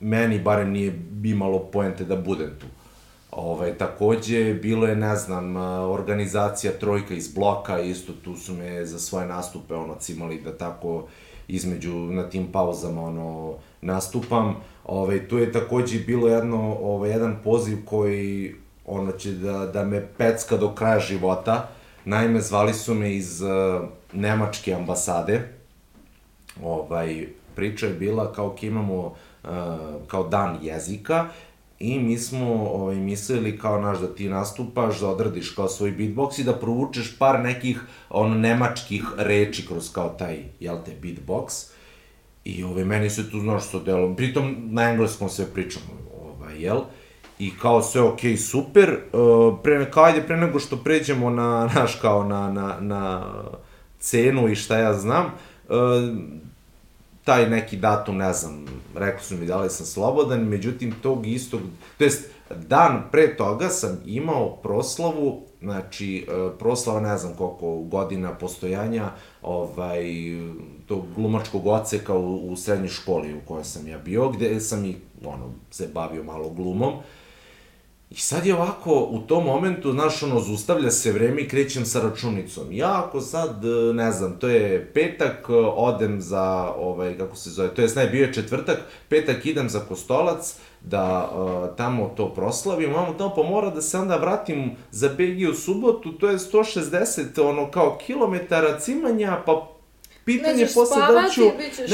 meni barem nije imalo poente da budem tu. Ovaj, takođe, bilo je, ne znam, organizacija Trojka iz bloka, isto tu su me za svoje nastupe, ono, cimali da tako između, na tim pauzama, ono, nastupam. Ovaj, tu je takođe bilo jedno, ovaj, jedan poziv koji, ono, će da, da me pecka do kraja života, Naime, zvali su me iz uh, nemačke ambasade. Ovaj, priča je bila kao ki imamo uh, kao dan jezika i mi smo ovaj, mislili kao naš da ti nastupaš, da odradiš kao svoj beatbox i da provučeš par nekih ono nemačkih reči kroz kao taj, jel te, beatbox. I ovaj, meni se tu, znaš, što delo, pritom na engleskom sve pričamo, ovaj, jel? I kao sve ok, super, uh, pre, kao ajde pre nego što pređemo na, naš, kao na, na, na cenu i šta ja znam, uh, taj neki datum, ne znam, rekli su mi da li sam slobodan, međutim tog istog, to jest dan pre toga sam imao proslavu, znači uh, proslava ne znam koliko godina postojanja ovaj, tog glumačkog oceka u, u srednjoj školi u kojoj sam ja bio, gde sam i ono, se bavio malo glumom. I sad je ovako, u tom momentu, znaš, ono, zustavlja se vreme i krećem sa računicom. Ja ako sad, e, ne znam, to je petak, e, odem za, ovaj, kako se zove, to je ne, bio je četvrtak, petak idem za Kostolac, da uh, tamo to proslavim, vamo tamo pa mora da se onda vratim za BG u subotu, to je 160 ono kao kilometara cimanja, pa pitanje Nećeš posle spavati, da li ću...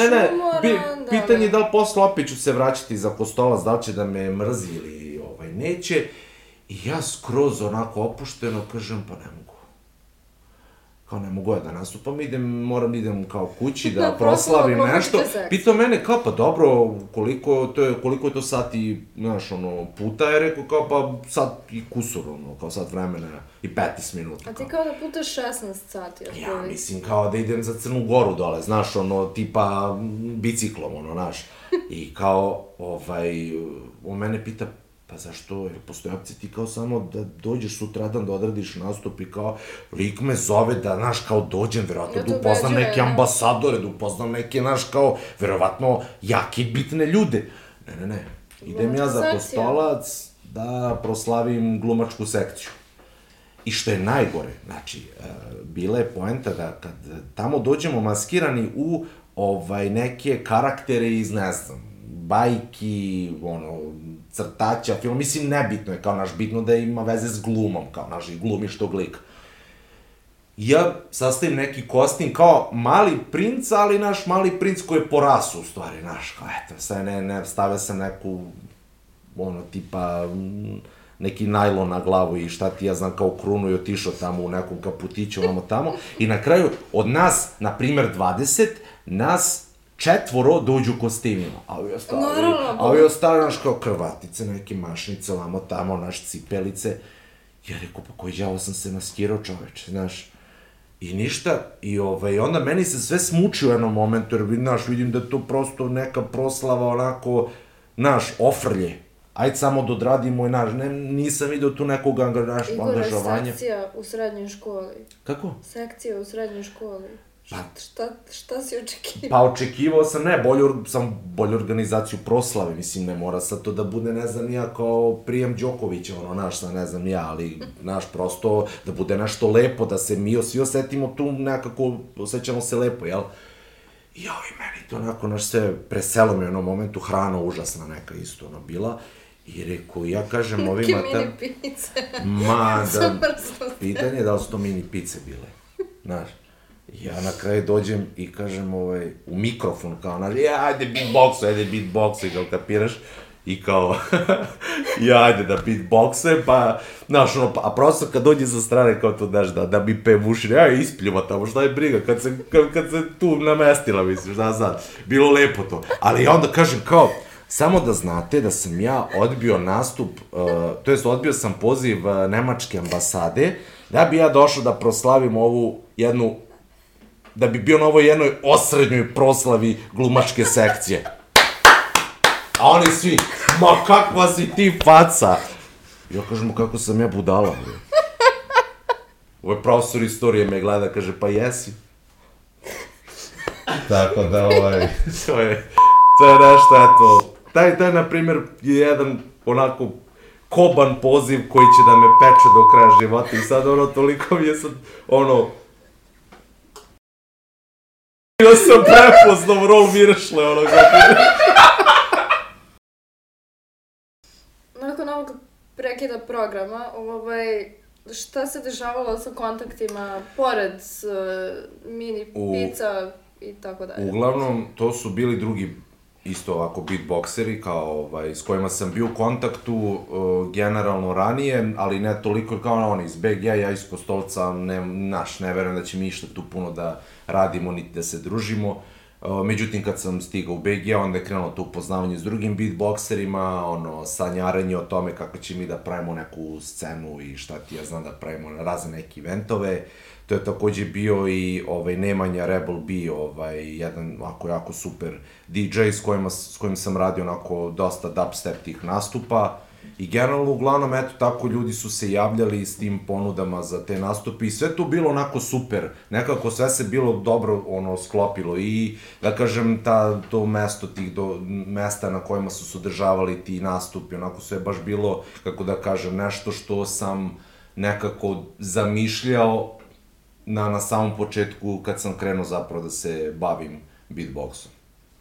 Ne, ne, umoran, bi, da, pitanje da. da li posle opet ću se vraćati za Kostolac, da li će da me mrzi ili neće. I ja skroz onako opušteno kažem, pa ne mogu. kao ne mogu ja da nastupam, idem, moram da idem kao kući da Da, proslavim proslavam nešto. Pitao mene kao, pa dobro, koliko, to je, koliko je to sati, znaš, ono, puta, je rekao kao, pa sat i kusur, ono, kao sat vremena i 15 minuta. A ti kao. kao da putaš 16 sati. Ja, otprilike. mislim, kao da idem za Crnu Goru dole, znaš, ono, tipa biciklom, ono, znaš. I kao, ovaj, on mene pita, pa zašto, jer postoje opcija ti kao samo da dođeš sutradan da odradiš nastup i kao, lik me zove da, znaš, kao dođem, verovatno Ja da upoznam ubeđuje, neke ne? ambasadore, da upoznam neke, znaš, kao, verovatno, jake bitne ljude. Ne, ne, ne, idem ja za kostolac da proslavim glumačku sekciju. I što je najgore, znači, e, bila je poenta da kad tamo dođemo maskirani u ovaj neke karaktere iz, ne znam, bajki, ono, crtaća, film, mislim, nebitno je, kao naš, bitno da ima veze s glumom, kao naš, i glumiš tog lika. Ja sastavim neki kostim kao mali princ, ali naš mali princ koji je po rasu, u stvari, naš, kao, eto, sve ne, ne, stave sam neku, ono, tipa, mm, neki najlon na glavu i šta ti ja znam kao krunu i otišao tamo u nekom kaputiću, ovamo tamo. I na kraju, od nas, na primer 20, nas četvoro dođu u kostimima. A ovi ostali, Naravno, a ovi ostali, znaš, kao krvatice, neke mašnice, ovamo tamo, naš cipelice. Ja rekao, pa koji đavo sam se maskirao čoveče, znaš. I ništa, i ovaj, onda meni se sve smuči u jednom momentu, jer znaš, vidim da je to prosto neka proslava, onako, znaš, ofrlje. Ajde samo da odradimo i naš, ne, nisam video tu nekog naš, angažovanja. sekcija u srednjoj školi. Kako? Sekcija u srednjoj školi. Pa- Šta, šta si očekivao? Pa očekivao sam, ne, bolju, sam bolju organizaciju proslave, mislim, ne mora sad to da bude, ne znam, ja kao prijem Đokovića, ono, naš, ne znam ja, ali, naš, prosto, da bude nešto lepo, da se mi svi osetimo tu nekako, osjećamo se lepo, jel? I joj, meni to onako, naš, sve preselo mi u jednom momentu, hrana užasna neka isto, ono, bila, i rekao, ja kažem ovima, Neke mini pice. ma, da, pitanje je da li su to mini pice bile, znaš. Ja na kraju dođem i kažem ovaj, u mikrofon, kao, znaš, ja, ajde beatboxu, ajde beatboxu, i kao kapiraš, i kao, ja, ajde da beatboxujem, pa, znaš, ono, pa, a prosto kad dođe sa strane, kao to, znaš, da, da mi pe ja, ispljuva tamo, šta je briga, kad se, kad, kad se tu namestila, misliš, da, sad, bilo lepo to, ali ja onda kažem, kao, Samo da znate da sam ja odbio nastup, uh, to jest odbio sam poziv uh, nemačke ambasade, da bi ja došao da proslavim ovu jednu, da bi bio na ovoj jednoj osrednjoj proslavi glumačke sekcije. A oni svi, ma kakva si ti faca? Ja kažem, "Ma kako sam ja budala, bre. Ovaj profesor istorije me gleda, kaže, pa jesi. Tako da, ovaj, to je, to je nešto, eto, taj, taj, na primjer, je jedan onako koban poziv koji će da me peče do kraja života i sad ono, toliko mi je sad, ono, Ja sam prepoznao rol Miršle, ono, kako... Nakon ovog prekida programa, ovaj, šta se dešavalo sa kontaktima pored uh, mini U- pizza i tako dalje? Uglavnom, to su bili drugi isto ovako beatbokseri, kao ovaj, s kojima sam bio u kontaktu uh, generalno ranije, ali ne toliko kao oni iz BG, ja iz Kostolca, ne, naš, ne verujem da će mi išta tu puno da radimo, niti da se družimo. Uh, međutim, kad sam stigao u BG, onda je krenulo to upoznavanje s drugim beatbokserima, ono, sanjaranje o tome kako će mi da pravimo neku scenu i šta ti ja znam da pravimo razne neke eventove. To je takođe bio i ovaj, Nemanja Rebel B, ovaj, jedan ako jako super DJ s, kojima, s kojim sam radio onako dosta dubstep tih nastupa. I generalno, uglavnom, eto, tako ljudi su se javljali s tim ponudama za te nastupe i sve to bilo onako super. Nekako sve se bilo dobro ono sklopilo i da kažem ta to mesto tih do mesta na kojima su se održavali ti nastupi, onako sve baš bilo kako da kažem nešto što sam nekako zamišljao na, na samom početku kad sam krenuo zapravo da se bavim beatboxom.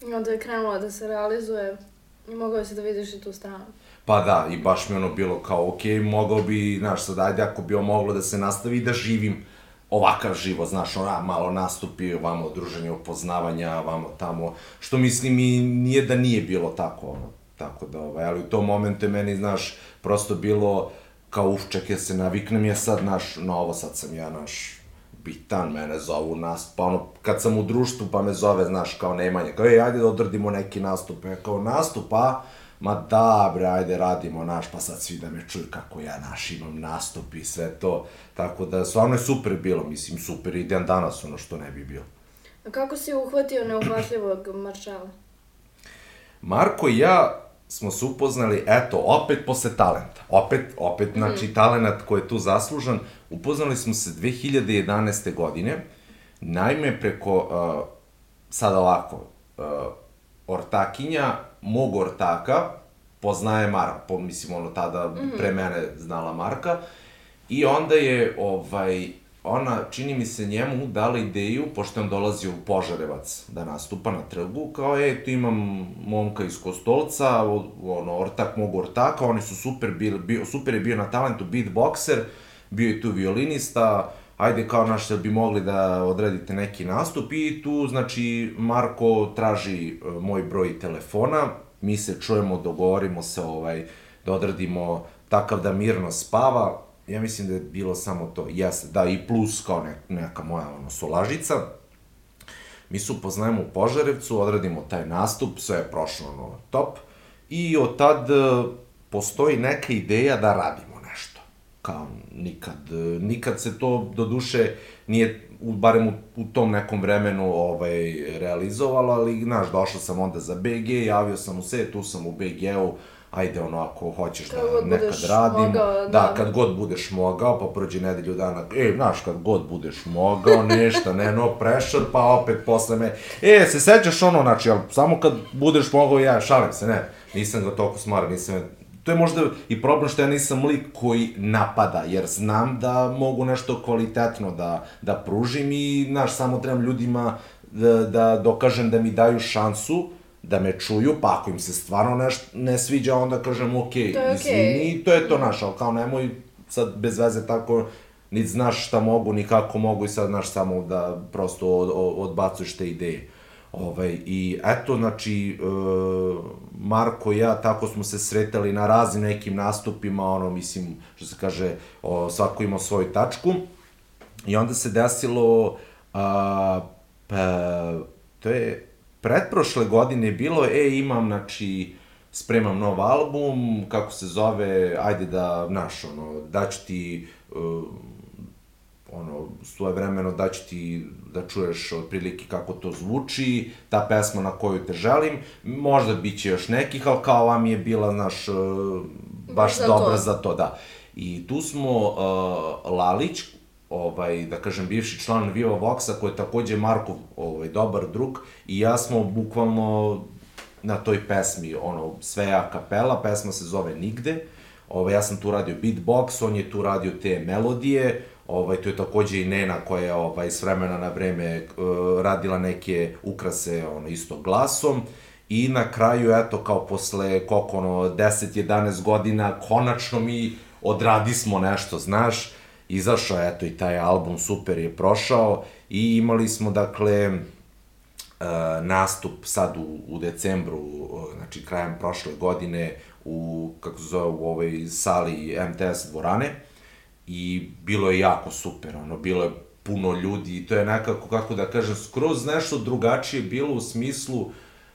I onda je krenulo da se realizuje i mogao si da vidiš i tu stranu. Pa da, i baš mi ono bilo kao, ok, mogao bi, znaš, sad ajde ako bi moglo da se nastavi i da živim ovakav život, znaš, ona, malo nastupi, ovamo druženje, upoznavanja, ovamo tamo, što mislim i nije da nije bilo tako, ono, tako da, ovaj, ali u tom momentu je meni, znaš, prosto bilo kao, uf, čekaj, ja se naviknem ja sad, naš, na ovo sad sam ja, naš, bitan, mene zovu nastup, pa ono, kad sam u društvu pa me zove, znaš, kao Nemanja, kao, ej, ajde da odradimo neki nastup, ja kao, nastup, a? Ma da, bre, ajde, radimo, naš, pa sad svi da me čuju kako ja, naš, imam nastup i sve to, tako da, stvarno je super bilo, mislim, super, i dan danas, ono što ne bi bilo. A kako si uhvatio neuhvatljivog maršala? Marko i ja smo se upoznali, eto, opet posle talenta. Opet, opet, mm. znači, talenat koji je tu zaslužan. Upoznali smo se 2011. godine, najme preko, uh, sad ovako, uh, ortakinja mog ortaka, poznaje Mara, po, mislim, ono, tada mm -hmm. pre mene znala Marka, i onda je, ovaj, ona, čini mi se, njemu dala ideju, pošto on dolazi u Požarevac da nastupa na trgu, kao, e, tu imam momka iz Kostolca, ono, ortak mog ortaka, oni su super bili, bio, super je bio na talentu beatboxer, bio je tu violinista, ajde kao naš bi mogli da odredite neki nastup i tu, znači, Marko traži e, moj broj telefona, mi se čujemo, dogovorimo se, ovaj, da odradimo takav da mirno spava, ja mislim da je bilo samo to, jeste, da, i plus kao ne, neka moja ono, solažica. Mi se upoznajemo u Požarevcu, odradimo taj nastup, sve je prošlo ono, top. I od tad e, postoji neka ideja da radimo. Kao nikad, nikad se to do duše nije, barem u, u tom nekom vremenu ovaj, realizovalo, ali, znaš, došao sam onda za BG, javio sam u sve, tu sam u BG-u, ajde ono ako hoćeš kad da nekad radim, mogao, da. da, kad god budeš mogao, pa prođe nedelju dana, e, znaš, kad god budeš mogao, nešto, ne, no pressure, pa opet posle me, e, se sećaš ono, znači, ali samo kad budeš mogao, ja šalim se, ne, nisam ga toliko smara, nisam to je možda i problem što ja nisam lik koji napada, jer znam da mogu nešto kvalitetno da, da pružim i, znaš, samo trebam ljudima da, da dokažem da mi daju šansu, da me čuju, pa ako im se stvarno neš, ne sviđa, onda kažem ok, okay. izvini, to je to naš, ali kao nemoj sad bez veze tako, ni znaš šta mogu, ni kako mogu i sad znaš samo da prosto od, od, odbacuješ te ideje. Ovaj, I eto, znači, e, Marko i ja tako smo se sretali na raznim nekim nastupima, ono, mislim, što se kaže, o, svako ima svoju tačku. I onda se desilo, a, pa, to je pretprošle godine bilo, e, imam, znači, spremam nov album, kako se zove, ajde da, znaš, ono, daću ti, uh, ono, svoje vremeno daću ti da čuješ otprilike kako to zvuči, ta pesma na koju te želim, možda bit će još nekih, ali kao vam je bila, znaš, uh, baš za dobra to. za to, da. I tu smo uh, Lalić, ovaj, da kažem, bivši član Viva Voxa, koji je takođe Markov ovaj, dobar drug, i ja smo bukvalno na toj pesmi, ono, sve a kapela, pesma se zove Nigde, ovaj, ja sam tu radio beatbox, on je tu radio te melodije, ovaj, to je takođe i Nena koja je ovaj, s vremena na vreme uh, radila neke ukrase ono, isto glasom, i na kraju, eto, kao posle, koliko ono, 10-11 godina, konačno mi odradismo nešto, znaš, izašao, eto i taj album super je prošao i imali smo dakle uh, nastup sad u, u decembru, znači krajem prošle godine u, kako se zove, u ovoj sali MTS dvorane i bilo je jako super, ono, bilo je puno ljudi i to je nekako, kako da kažem, skroz nešto drugačije bilo u smislu,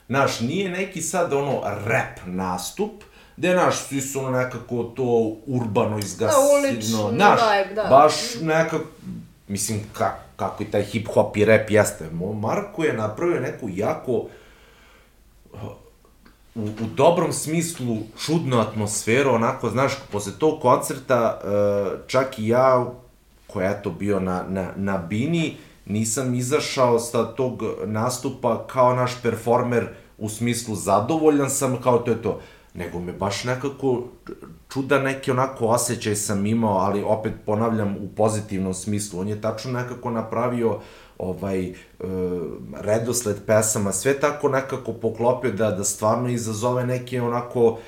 naš, nije neki sad ono rap nastup, gde, naš, svi su ono nekako to urbano izgasino, da, naš, vibe, da. baš nekako, mislim, ka, kako i taj hip-hop i rap jeste. Marko je napravio neku jako, u, u dobrom smislu, čudnu atmosferu, onako, znaš, posle tog koncerta, e, čak i ja, koja je to bio na, na, na bini, nisam izašao sa tog nastupa kao naš performer u smislu zadovoljan sam, kao to je to nego me baš nekako čuda neki onako osjećaj sam imao, ali opet ponavljam u pozitivnom smislu. On je tačno nekako napravio ovaj e, redosled pesama, sve tako nekako poklopio da da stvarno izazove neke onako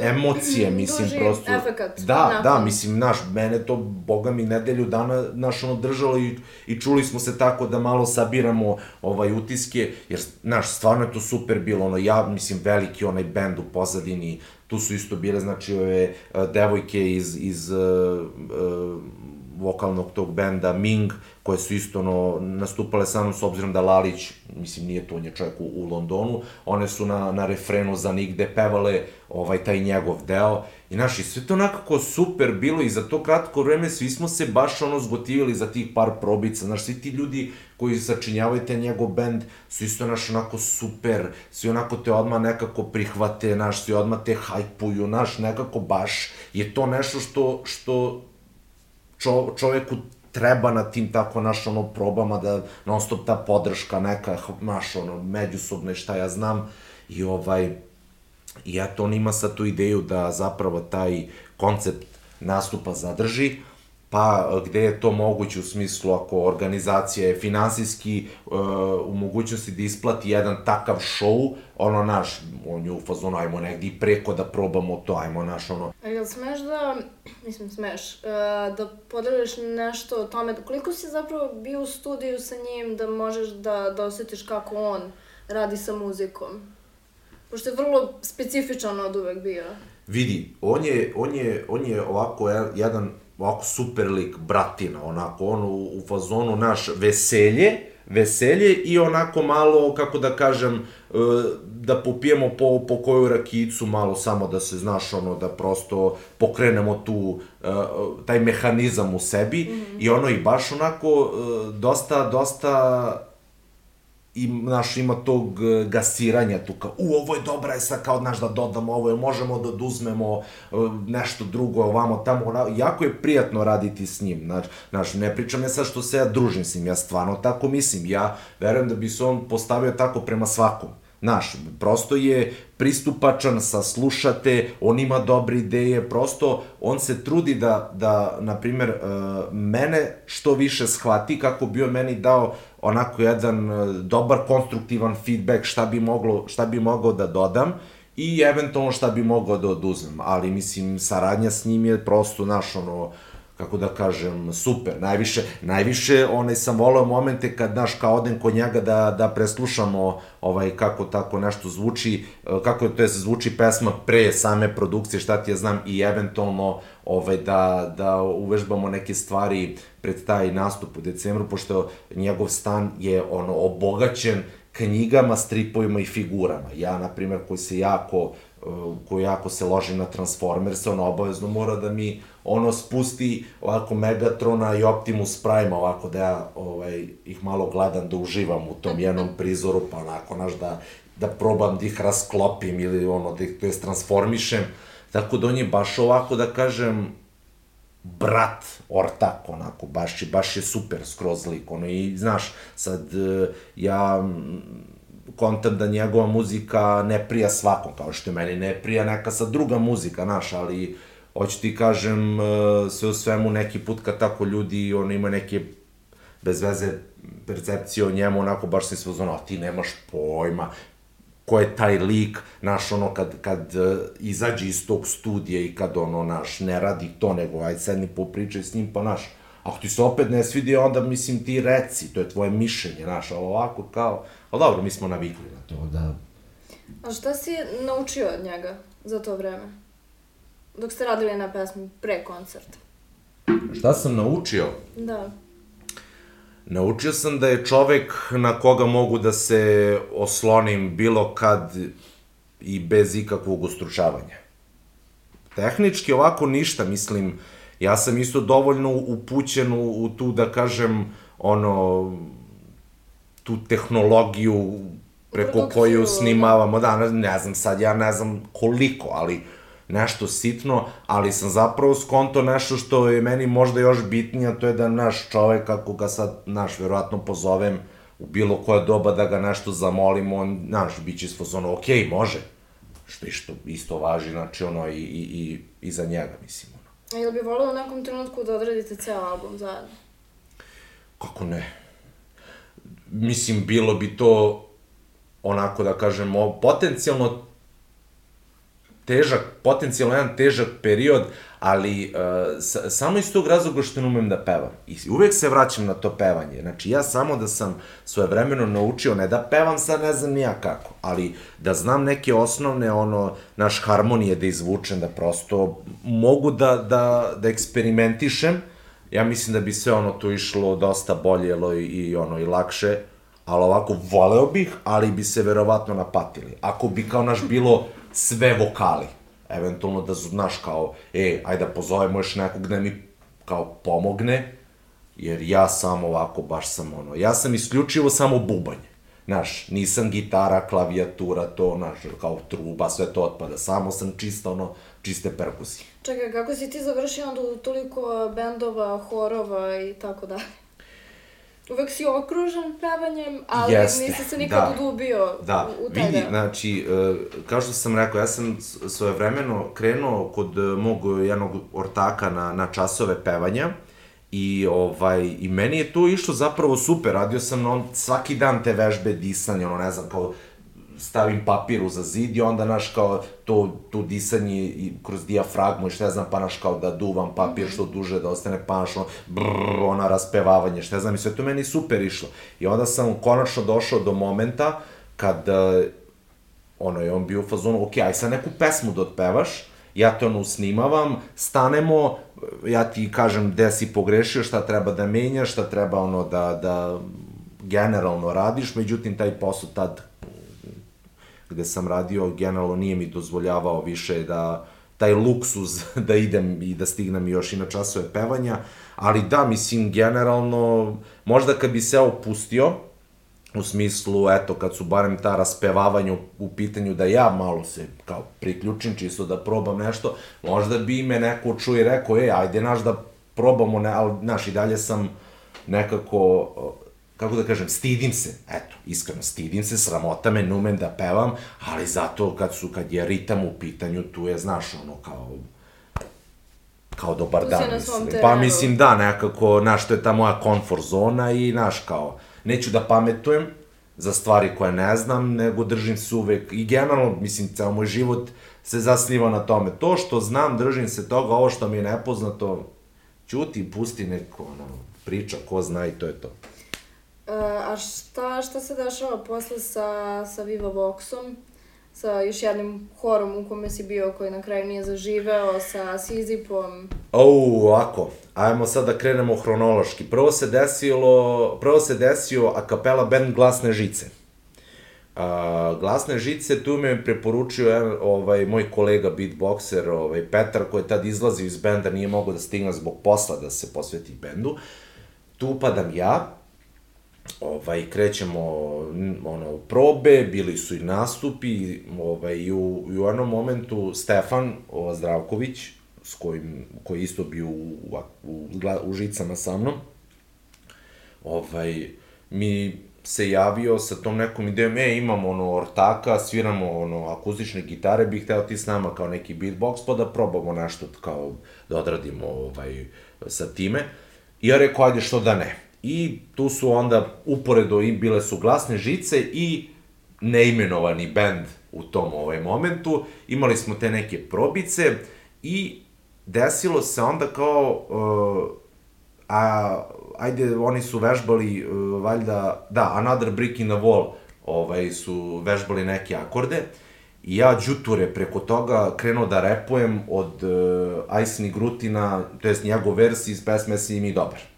emocije, mislim, Duži prosto... efekat. Da, nakon. da, mislim, naš, mene to, boga mi, nedelju dana, naš, ono, držalo i, i čuli smo se tako da malo sabiramo ovaj, utiske, jer, naš, stvarno je to super bilo, ono, ja, mislim, veliki onaj bend u pozadini, tu su isto bile, znači, ove devojke iz, iz uh, uh, vokalnog tog benda Ming, koje su isto ono, nastupale sa mnom, s obzirom da Lalić, mislim, nije to, on je čovjek u, u Londonu, one su na, na refrenu za nigde pevale ovaj, taj njegov deo. I znaš, i sve to nekako super bilo i za to kratko vreme svi smo se baš ono zgotivili za tih par probica, znaš, svi ti ljudi koji sačinjavaju te njegov bend su isto, naš, onako super, svi onako te odmah nekako prihvate, naš, svi odmah te hajpuju, naš, nekako baš je to nešto što, što čo, čoveku treba na tim tako naš ono probama da non stop ta podrška neka naš ono međusobne šta ja znam. I ovaj i eto on ima sad tu ideju da zapravo taj koncept nastupa zadrži pa gde je to moguće u smislu ako organizacija je finansijski uh, u mogućnosti da isplati jedan takav show, ono naš, on je u fazonu, ajmo negdje preko da probamo to, ajmo naš ono. A jel smeš da, mislim smeš, uh, da podeliš nešto o tome, koliko si zapravo bio u studiju sa njim da možeš da, da osjetiš kako on radi sa muzikom? Pošto je vrlo specifičan od uvek bio. Vidi, on je, on je, on je ovako jedan ovako super lik, bratina, onako, on u, u fazonu naš veselje, veselje i onako malo, kako da kažem, e, da popijemo po, po koju rakicu malo samo da se, znaš, ono, da prosto pokrenemo tu, e, taj mehanizam u sebi mm -hmm. i ono i baš onako e, dosta, dosta i, naš, ima tog e, gasiranja tu, kao, u, ovo je dobra, je sad kao, znaš, da dodamo ovo, možemo da oduzmemo e, nešto drugo, ovamo, tamo, jako je prijatno raditi s njim, znaš, znaš, ne pričam ja sad što se ja družim s njim, ja stvarno tako mislim, ja verujem da bi se on postavio tako prema svakom, Znaš, prosto je pristupačan, saslušate, on ima dobre ideje, prosto on se trudi da, da na primer, e, mene što više shvati kako bi on meni dao onako jedan e, dobar konstruktivan feedback šta bi moglo šta bi mogao da dodam i eventualno šta bi mogao da oduzmem, ali mislim saradnja s njim je prosto naš ono kako da kažem, super. Najviše, najviše onaj sam volao momente kad, naš, kao odem kod njega da, da preslušamo ovaj, kako tako nešto zvuči, e, kako je to je zvuči pesma pre same produkcije, šta ti ja znam, i eventualno ovaj, da, da uvežbamo neke stvari pred taj nastup u decembru, pošto njegov stan je ono obogaćen knjigama, stripovima i figurama. Ja, na primjer, koji se jako koji jako se loži na Transformers, on obavezno mora da mi ono spusti ovako Megatrona i Optimus Prime ovako da ja ovaj, ih malo gledam da uživam u tom jednom prizoru, pa onako, naš, da, da probam da ih rasklopim ili ono, da ih, to jest transformišem. Tako da on je baš ovako, da kažem, brat, ortak, onako, baš baš je super skroz lik, ono, i znaš, sad, ja kontam da njegova muzika ne prija svakom, kao što meni ne prija neka sa druga muzika, naš, ali hoću ti kažem, e, sve u svemu neki put kad tako ljudi, on ima neke bez veze percepcije o njemu, onako baš se sve uzmano, ti nemaš pojma, ko je taj lik, naš, ono, kad, kad uh, izađe iz tog studija i kad, ono, naš, ne radi to, nego, aj, sedni popričaj s njim, pa, naš, ako ti se opet ne svidi, onda, mislim, ti reci, to je tvoje mišljenje, naš, ali ovako, kao, ali dobro, mi smo navikli na to, da... A šta si naučio od njega za to vreme? Dok ste radili na pesmi pre koncerta? Šta sam naučio? Da. Naučio sam da je čovek na koga mogu da se oslonim bilo kad i bez ikakvog ustručavanja. Tehnički ovako ništa, mislim, ja sam isto dovoljno upućen u, u tu, da kažem, ono, tu tehnologiju preko koju da. snimavamo, da, ne, ne znam sad, ja ne znam koliko, ali nešto sitno, ali sam zapravo skonto nešto što je meni možda još bitnije, to je da naš čovek, ako ga sad, naš, verovatno pozovem u bilo koje doba da ga nešto zamolim, on, naš, bit će sfozono, ok, može. Što isto, isto važi, znači, ono, i, i, i, i za njega, mislim, ono. A ili bi volio u nekom trenutku da odradite ceo album zajedno? Kako ne? Mislim, bilo bi to onako da kažemo, potencijalno težak, potencijalno jedan težak period, ali uh, sa, samo iz tog razloga što ne umem da pevam. I uvek se vraćam na to pevanje. Znači, ja samo da sam svojevremeno naučio, ne da pevam sad ne znam nija kako, ali da znam neke osnovne, ono, naš harmonije da izvučem, da prosto mogu da, da, da eksperimentišem, ja mislim da bi sve ono tu išlo dosta boljelo i, i ono i lakše, ali ovako voleo bih, ali bi se verovatno napatili. Ako bi kao naš bilo sve vokali, eventualno da znaš kao, e, ajde da pozovemo još nekog da mi kao pomogne, jer ja sam ovako baš sam ono, ja sam isključivo samo bubanj. Znaš, nisam gitara, klavijatura, to, znaš, kao truba, sve to otpada. Samo sam čista, ono, čiste perkusije. Čekaj, kako si ti završio onda u toliko bendova, horova i tako dalje? Uvek si okružen pevanjem, ali Jeste, nisi se nikad da, udubio da. u, taj Vidi, znači, uh, kao što sam rekao, ja sam svoje vremeno krenuo kod uh, mog jednog ortaka na, na časove pevanja i, ovaj, i meni je to išlo zapravo super, radio sam on, svaki dan te vežbe disanja, ono ne znam, kao stavim papiru za zid i onda, naš, kao, to, to disanje i kroz dijafragmu i šta ja znam, pa, naš, kao da duvam papir što duže, da ostane panšno, brrr, ona raspevavanje, šta ja znam, i sve to meni super išlo. I onda sam konačno došao do momenta kad, e, ono, je on bio u fazonu, ok, aj sad neku pesmu da otpevaš, ja te ono snimavam, stanemo, ja ti kažem gde si pogrešio, šta treba da menjaš, šta treba ono da, da generalno radiš, međutim taj posao tad gde sam radio, generalno nije mi dozvoljavao više da taj luksuz da idem i da stignem još i na časove pevanja, ali da, mislim, generalno, možda kad bi se opustio, u smislu, eto, kad su barem ta raspevavanja u, pitanju da ja malo se kao priključim, čisto da probam nešto, možda bi me neko čuo i rekao, ej, ajde naš da probamo, ne, ali, znaš, i dalje sam nekako kako da kažem, stidim se, eto, iskreno, stidim se, sramota me, numem da pevam, ali zato kad su, kad je ritam u pitanju, tu je, znaš, ono, kao, kao dobar tu dan, mislim. Pa mislim, da, nekako, znaš, to je ta moja komfort zona i, znaš, kao, neću da pametujem za stvari koje ne znam, nego držim se uvek, i generalno, mislim, ceo moj život se zasniva na tome. To što znam, držim se toga, ovo što mi je nepoznato, ćuti, pusti neko, ono, priča, ko zna i to je to. Uh, a šta, šta se dešava posle sa, sa Viva Voxom? Sa još jednim horom u kome si bio koji na kraju nije zaživeo, sa Sizipom? O, ovako, ajmo sad da krenemo hronološki. Prvo se desilo, prvo se desio a kapela band Glasne žice. A, glasne žice, tu me preporučio jedan, ovaj, moj kolega beatboxer, ovaj, Petar, koji je tad izlazio iz benda, nije mogao da stigne zbog posla da se posveti bendu. Tu upadam ja, ovaj, krećemo ono, probe, bili su i nastupi, ovaj, i u, i u jednom momentu Stefan ova, Zdravković, s kojim, koji isto bio u, u, u žicama sa mnom, ovaj, mi se javio sa tom nekom idejom, e, imamo ono ortaka, sviramo ono akustične gitare, bih hteo ti s nama kao neki beatbox, pa da probamo nešto kao da odradimo ovaj, sa time. I ja rekao, ajde, što da ne i tu su onda uporedo im bile su glasne žice i neimenovani bend u tom ovaj momentu. Imali smo te neke probice i desilo se onda kao uh, a ajde oni su vežbali uh, valjda da Another Brick in the Wall ovaj su vežbali neke akorde. I ja đuture preko toga krenuo da repujem od uh, Ajsni Grutina, to jest njegov vers iz pesme Si mi dobar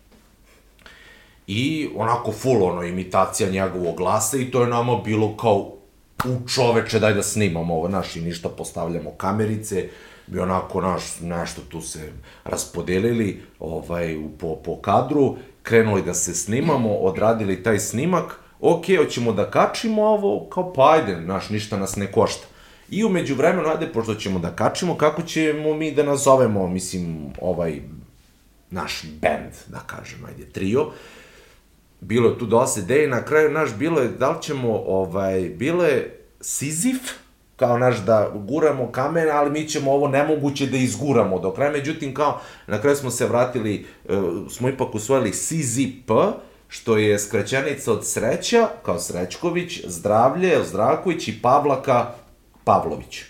i onako full ono imitacija njegovog glasa i to je nama bilo kao u čoveče daj da snimamo ovo, naš i ništa postavljamo kamerice i onako naš nešto tu se raspodelili ovaj, po, po kadru, krenuli da se snimamo, odradili taj snimak, ok, hoćemo da kačimo ovo, kao pa ajde, naš, ništa nas ne košta. I umeđu vremenu, ajde, pošto ćemo da kačimo, kako ćemo mi da nazovemo, mislim, ovaj, naš band, da kažem, ajde, trio. Uh, bilo je tu dosta ideje, na kraju naš bilo je, da li ćemo, ovaj, bilo je Sizif, kao naš da guramo kamen, ali mi ćemo ovo nemoguće da izguramo do kraja, međutim kao na kraju smo se vratili, uh, smo ipak usvojili CZP, što je skraćenica od sreća, kao Srećković, zdravlje, Zdravković i Pavlaka Pavlović.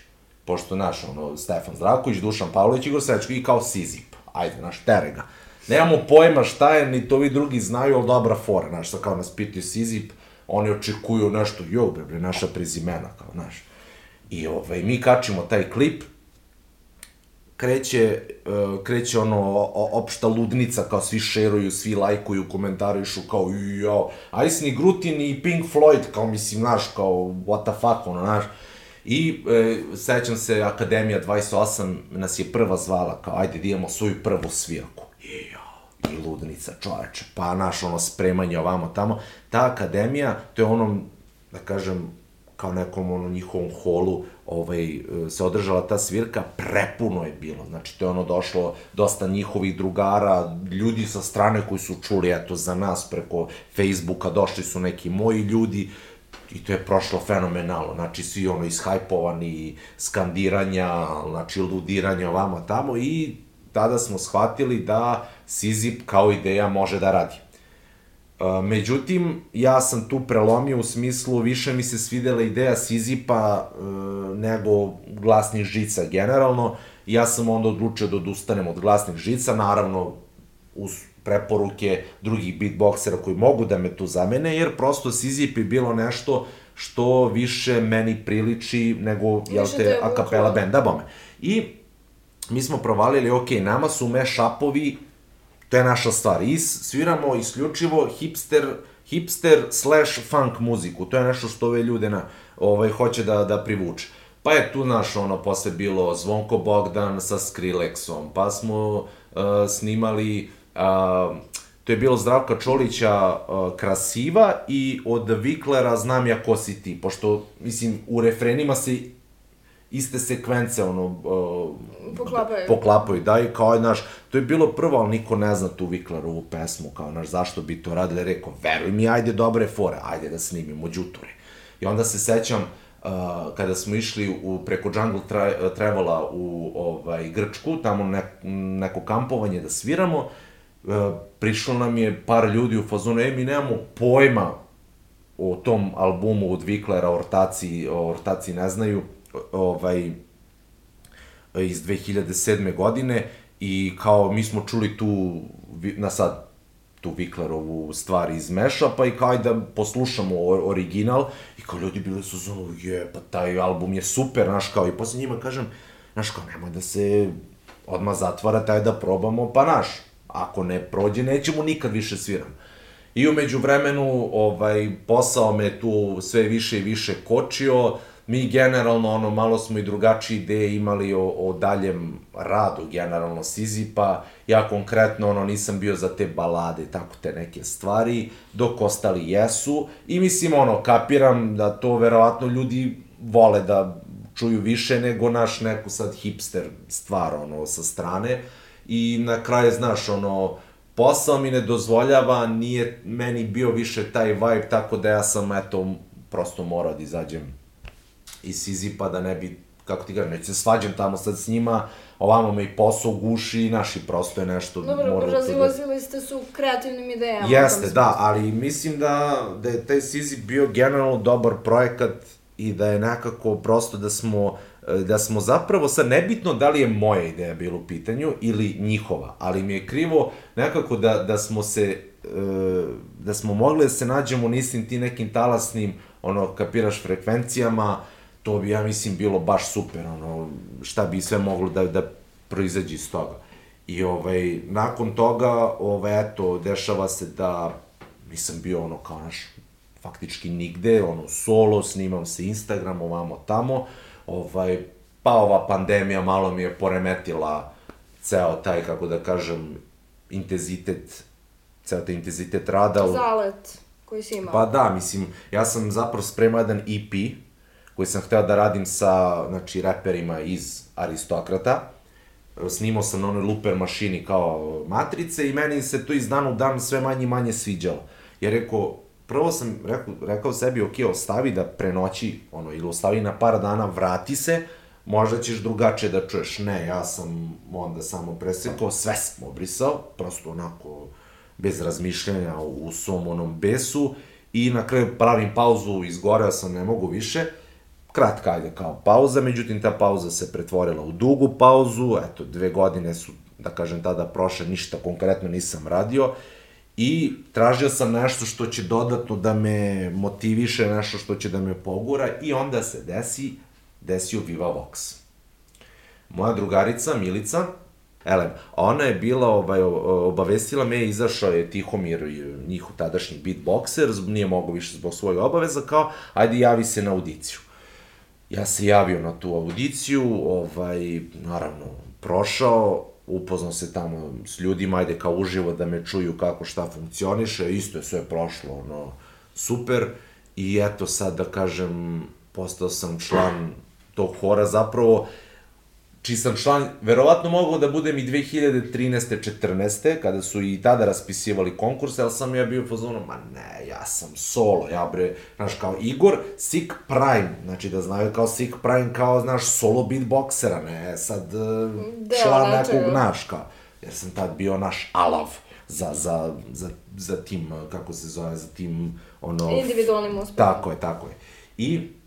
Pošto naš, ono, Stefan Zdravković, Dušan Pavlović, Igor Srećković i kao Sizip. Ajde, naš, terega. Nemamo pojma šta je, ni to vi drugi znaju, ali dobra fora, znaš, sa kao nas pitaju Sizip, oni očekuju nešto, jo, bre, naša prezimena, kao, znaš. I ovaj, mi kačimo taj klip, kreće, uh, kreće ono, opšta ludnica, kao svi šeruju, svi lajkuju, komentarišu, kao, jo, Aisni Grutin i Pink Floyd, kao, mislim, znaš, kao, what the fuck, ono, znaš, I e, sećam se, Akademija 28 nas je prva zvala, kao, ajde da imamo svoju prvu svirku. I ja, i ludnica, čoveče, pa naš ono spremanje ovamo tamo. Ta akademija, to je ono, da kažem, kao nekom ono njihovom holu ovaj, se održala ta svirka, prepuno je bilo. Znači, to je ono došlo dosta njihovih drugara, ljudi sa strane koji su čuli, eto, za nas preko Facebooka, došli su neki moji ljudi, i to je prošlo fenomenalno, znači svi ono ishajpovani, skandiranja, znači ludiranja ovamo tamo i tada smo shvatili da Sizip kao ideja može da radi. E, međutim, ja sam tu prelomio u smislu, više mi se svidela ideja Sizipa e, nego glasnih žica generalno, ja sam onda odlučio da odustanem od glasnih žica, naravno uz preporuke drugih beatboksera koji mogu da me tu zamene, jer prosto Sizip je bilo nešto što više meni priliči nego, jel te, akapela benda, bome. I mi smo provalili, ok, nama su mashupovi, to je naša stvar, i sviramo isključivo hipster, hipster slash funk muziku, to je nešto što ove ljude na, ovaj, hoće da, da privuče. Pa je tu naš, ono, posle bilo Zvonko Bogdan sa Skrillexom, pa smo uh, snimali uh, to je bilo Zdravka Čolića uh, Krasiva i od Viklera Znam ja ko si ti, pošto, mislim, u refrenima se iste sekvence, ono, uh, poklapaju. poklapaju, da, i kao, znaš, to je bilo prvo, ali niko ne zna tu Viklerovu pesmu, kao, znaš, zašto bi to radili, rekao, veruj mi, ajde dobre fore, ajde da snimimo đuture. I onda se sećam, uh, kada smo išli u, preko Jungle tra, Travela u ovaj, Grčku, tamo ne, neko kampovanje da sviramo, uh, prišlo nam je par ljudi u fazonu, e, mi nemamo pojma o tom albumu od Viklera, ortaci, ortaci ne znaju, ovaj, iz 2007. godine i kao mi smo čuli tu, na sad, tu Viklerovu stvar iz pa i kao da poslušamo original i kao ljudi bili su zonu, je, pa taj album je super, znaš, kao i posle njima kažem, znaš, kao nemoj da se odmah zatvara taj da probamo, pa naš, ako ne prođe, nećemo nikad više sviram. I umeđu vremenu, ovaj, posao me tu sve više i više kočio, mi generalno, ono, malo smo i drugačije ideje imali o, o daljem radu, generalno Sizipa, ja konkretno, ono, nisam bio za te balade, tako te neke stvari, dok ostali jesu, i mislim, ono, kapiram da to verovatno ljudi vole da čuju više nego naš neku sad hipster stvar, ono, sa strane, i na kraju, znaš, ono, posao mi ne dozvoljava, nije meni bio više taj vibe, tako da ja sam, eto, prosto morao da izađem iz Sizipa da ne bi, kako ti kažem, neću se svađam tamo sad s njima, ovamo me i posao guši, naši prosto je nešto... Dobro, razilazili da... ste su kreativnim idejama. Jeste, da, ali mislim da, da je taj Sizip bio generalno dobar projekat i da je nekako prosto da smo da smo zapravo sad nebitno da li je moja ideja bila u pitanju ili njihova, ali mi je krivo nekako da, da smo se e, da smo mogli da se nađemo u istim ti nekim talasnim ono kapiraš frekvencijama to bi ja mislim bilo baš super ono šta bi sve moglo da da proizađe iz toga i ovaj nakon toga ovaj eto dešava se da nisam bio ono kao naš faktički nigde ono solo snimam se Instagram ovamo tamo ovaj, pa ova pandemija malo mi je poremetila ceo taj, kako da kažem, intenzitet, ceo taj intenzitet rada. Zalet koji si imao. Pa da, mislim, ja sam zapravo spremao jedan EP, koji sam hteo da radim sa, znači, reperima iz Aristokrata. Snimao sam na onoj looper mašini kao matrice i meni se to iz dana u dan sve manje i manje sviđalo. Jer rekao, prvo sam rekao, rekao sebi, ok, ostavi da prenoći, ono, ili ostavi na par dana, vrati se, možda ćeš drugačije da čuješ. Ne, ja sam onda samo presekao, sve sam obrisao, prosto onako, bez razmišljanja u, u svom onom besu, i na kraju pravim pauzu, izgoreo sam, ne mogu više, kratka ajde kao pauza, međutim ta pauza se pretvorila u dugu pauzu, eto, dve godine su, da kažem, tada prošle, ništa konkretno nisam radio, I tražio sam nešto što će dodatno da me motiviše, nešto što će da me pogura i onda se desi, desio Viva Vox. moja drugarica Milica, Elem, ona je bila, ovaj, obavestila me, izašao je Tihomir, njihov tadašnji beatboxer, nije mogao više zbog svojeg obaveza, kao, ajde javi se na audiciju. Ja se javio na tu audiciju, ovaj, naravno, prošao, upoznao se tamo s ljudima, ajde kao uživo da me čuju kako šta funkcioniše, isto je sve prošlo, ono, super, i eto sad da kažem, postao sam član tog hora, zapravo, čiji sam član, verovatno mogao da budem i 2013. 14. kada su i tada raspisivali konkurse, ali sam ja bio u fazonu, ma ne, ja sam solo, ja bre, znaš, kao Igor Sick Prime, znači da znaju kao Sick Prime, kao, znaš, solo beatboxera, ne, sad da, član znači, nekog, znaš, kao, jer sam tad bio naš alav za, za, za, za tim, kako se zove, za tim, ono... Individualnim uspehom. Tako je, tako je. I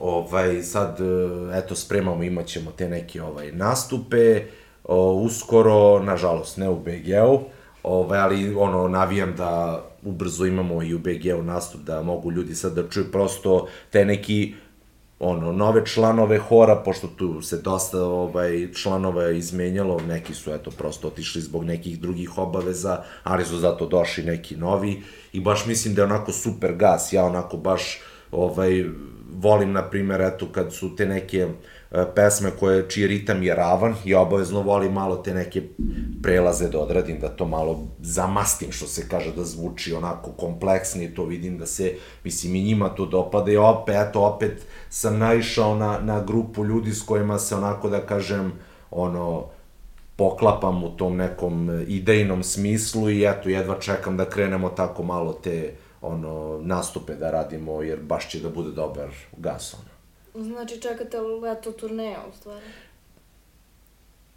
ovaj, sad, e, eto, spremamo, imat ćemo te neke ovaj, nastupe, o, uskoro, nažalost, ne u BG-u, ovaj, ali ono, navijam da ubrzo imamo i u BG-u nastup, da mogu ljudi sad da čuju prosto te neki ono, nove članove hora, pošto tu se dosta ovaj, članova izmenjalo, neki su eto prosto otišli zbog nekih drugih obaveza, ali su zato došli neki novi. I baš mislim da je onako super gas, ja onako baš ovaj, volim, na primjer, eto, kad su te neke e, pesme koje, čiji ritam je ravan i obavezno volim malo te neke prelaze da odradim, da to malo zamastim, što se kaže, da zvuči onako kompleksnije, to vidim da se, mislim, i njima to dopada. I opet, eto, opet sam naišao na, na grupu ljudi s kojima se onako, da kažem, ono, poklapam u tom nekom idejnom smislu i eto, jedva čekam da krenemo tako malo te ono, nastupe da radimo, jer baš će da bude dobar gas, ono. Znači, čekate leto turneja, u stvari?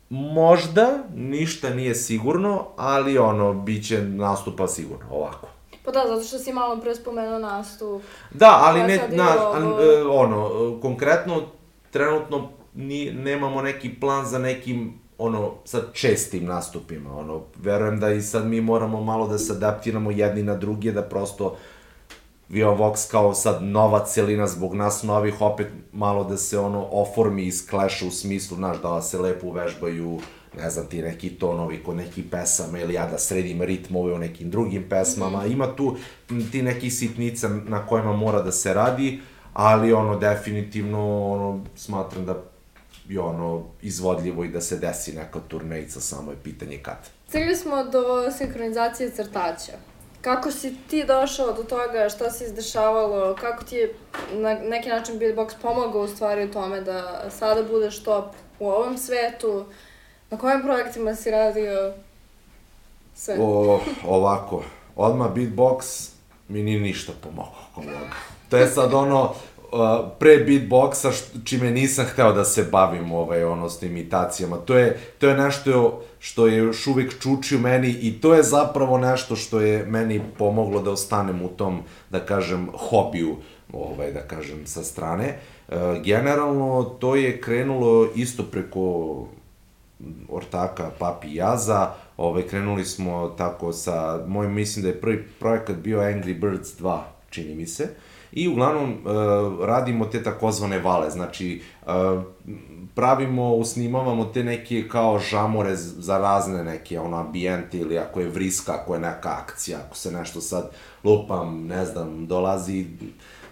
Možda, ništa nije sigurno, ali ono, bit će nastupa sigurno, ovako. Pa da, zato što si malo pre spomenuo nastup. Da, ali ne, na, ovo... E, ono, konkretno, trenutno ni, nemamo neki plan za nekim ono, sa čestim nastupima, ono, verujem da i sad mi moramo malo da se adaptiramo jedni na druge, da prosto Vio Vox kao sad nova celina zbog nas novih, opet malo da se ono oformi iz kleša u smislu, znaš, da se lepo uvežbaju, ne znam ti, neki tonovi kod nekih pesama ili ja da sredim ritmove u nekim drugim pesmama. -hmm. Ima tu ti nekih sitnica na kojima mora da se radi, ali ono definitivno ono smatram da i ono izvodljivo i da se desi neka turnejica, samo je pitanje kad. Stigli smo do sinhronizacije crtača. Kako si ti došao do toga, šta se izdešavalo, kako ti je na neki način beatbox pomogao u stvari u tome da sada budeš top u ovom svetu, na kojim projektima si radio sve? O, ovako, odmah beatbox mi nije ništa pomogao. To je sad ono, pre beatboxa, čime nisam hteo da se bavim ovaj, ono, s imitacijama. To je, to je nešto što je još uvek čuči u meni i to je zapravo nešto što je meni pomoglo da ostanem u tom, da kažem, hobiju, ovaj, da kažem, sa strane. E, generalno, to je krenulo isto preko ortaka Papi Jaza, ovaj, krenuli smo tako sa, moj mislim da je prvi projekat bio Angry Birds 2, čini mi se, uh, i uglavnom uh, radimo te takozvane vale, znači uh, pravimo, usnimavamo te neke kao žamore za razne neke ono ambijente ili ako je vriska, ako je neka akcija, ako se nešto sad lupam, ne znam, dolazi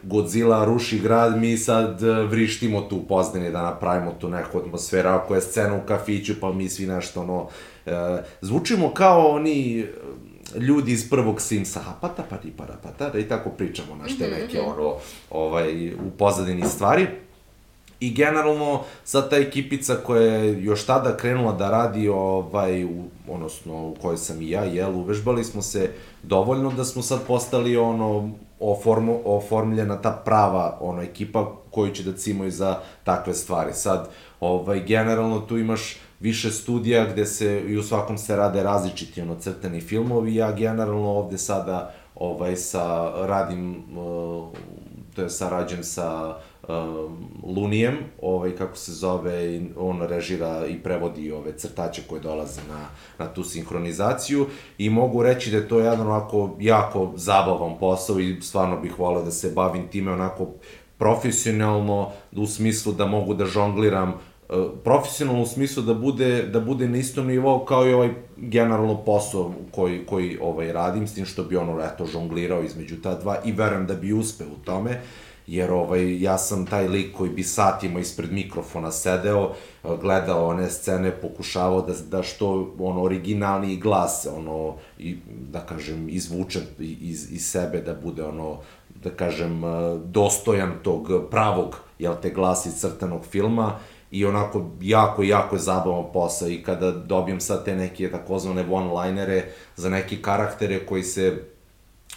Godzilla ruši grad, mi sad e, vrištimo tu u Pozdani da napravimo tu neku atmosferu, ako je scena u kafiću, pa mi svi nešto ono, uh, zvučimo kao oni ljudi iz prvog Simsa, hapata, pa ti para, pa da i tako pričamo, na te mhm, neke, mhm. ono, ovaj, u pozadini stvari. I generalno, sad ta ekipica koja je još tada krenula da radi, ovaj, u, odnosno u kojoj sam i ja, jel, uvežbali smo se dovoljno da smo sad postali ono, oformo, oformljena ta prava ono, ekipa koju će da cimaju za takve stvari. Sad, ovaj, generalno tu imaš više studija gde se i u svakom se rade različiti ono crtani filmovi, ja generalno ovde sada ovaj sa radim to je sarađujem sa Lunijem, ovaj kako se zove, on režira i prevodi ove crtače koje dolaze na, na tu sinhronizaciju. I mogu reći da je to jedan onako jako zabavan posao i stvarno bih voleo da se bavim time onako profesionalno u smislu da mogu da žongliram profesionalno u smislu da bude, da bude na istom nivou kao i ovaj generalno posao koji, koji ovaj, radim, s tim što bi ono, eto, žonglirao između ta dva i verujem da bi uspeo u tome, jer ovaj, ja sam taj lik koji bi satima ispred mikrofona sedeo, gledao one scene, pokušavao da, da što ono, originalni glas, ono, i, da kažem, izvučen iz, iz sebe, da bude ono, da kažem, dostojan tog pravog, jel te, glasi crtanog filma, i onako jako, jako je zabavan posao i kada dobijem sad te neke takozvane one-linere za neke karaktere koji se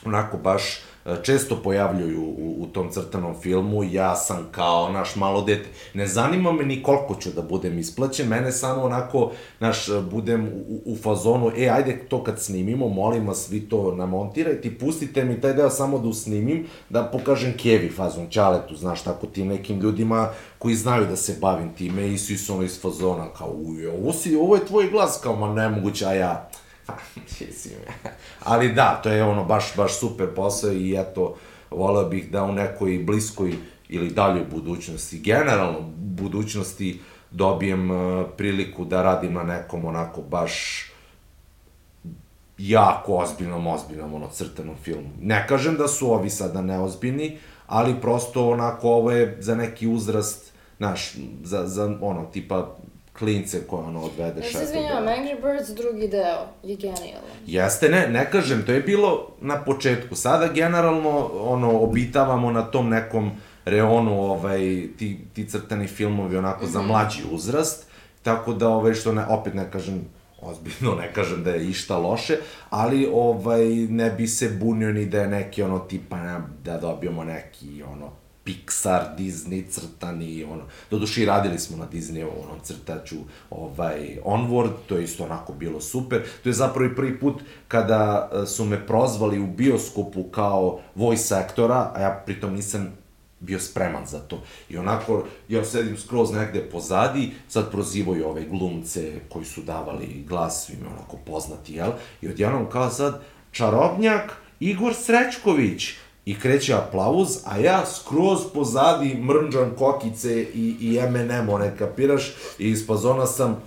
onako baš često pojavljuju u, u tom crtanom filmu, ja sam kao naš malo dete. Ne zanima me ni koliko ću da budem isplaćen, mene samo onako, naš, budem u, u fazonu, e, ajde to kad snimimo, molim vas, vi to namontirajte i pustite mi taj deo samo da usnimim, da pokažem Kevi fazon, Ćaletu, znaš, tako tim nekim ljudima koji znaju da se bavim time i svi su ono iz fazona, kao, uj, ovo, si, ovo je tvoj glas, kao, ma nemoguće, a ja, mislim, ali da, to je ono baš, baš super posao i eto, voleo bih da u nekoj bliskoj ili daljoj budućnosti, generalno budućnosti, dobijem uh, priliku da radim na nekom onako baš jako ozbiljnom, ozbiljnom ono crtanom filmu. Ne kažem da su ovi sada neozbiljni, ali prosto onako ovo je za neki uzrast, znaš, za, za ono, tipa klince koje ono odvede šefa. Ja se izvinjam, Angry Birds drugi deo je genijalan. Jeste, ne, ne kažem, to je bilo na početku. Sada generalno, ono, obitavamo na tom nekom reonu, ovaj, ti, ti crtani filmovi onako mm -hmm. za mhm. mlađi uzrast, tako da, ovaj, što ne, opet ne kažem, ozbiljno ne kažem da je išta loše, ali ovaj ne bi se bunio ni da je neki ono tipa ne, da dobijemo neki ono Pixar, Disney crtani, ono, doduše i radili smo na Disney, onom crtaću, ovaj, Onward, to je isto onako bilo super. To je zapravo i prvi put kada e, su me prozvali u bioskopu kao voice aktora, a ja pritom nisam bio spreman za to. I onako, ja sedim skroz negde pozadi, sad prozivaju ove glumce koji su davali glas, svima onako poznati, jel? I odjednom kao sad, čarobnjak Igor Srećković, I kreće aplauz, a ja skroz pozadi mrnđam kokice i, i M&M, one kapiraš, i iz fazona sam,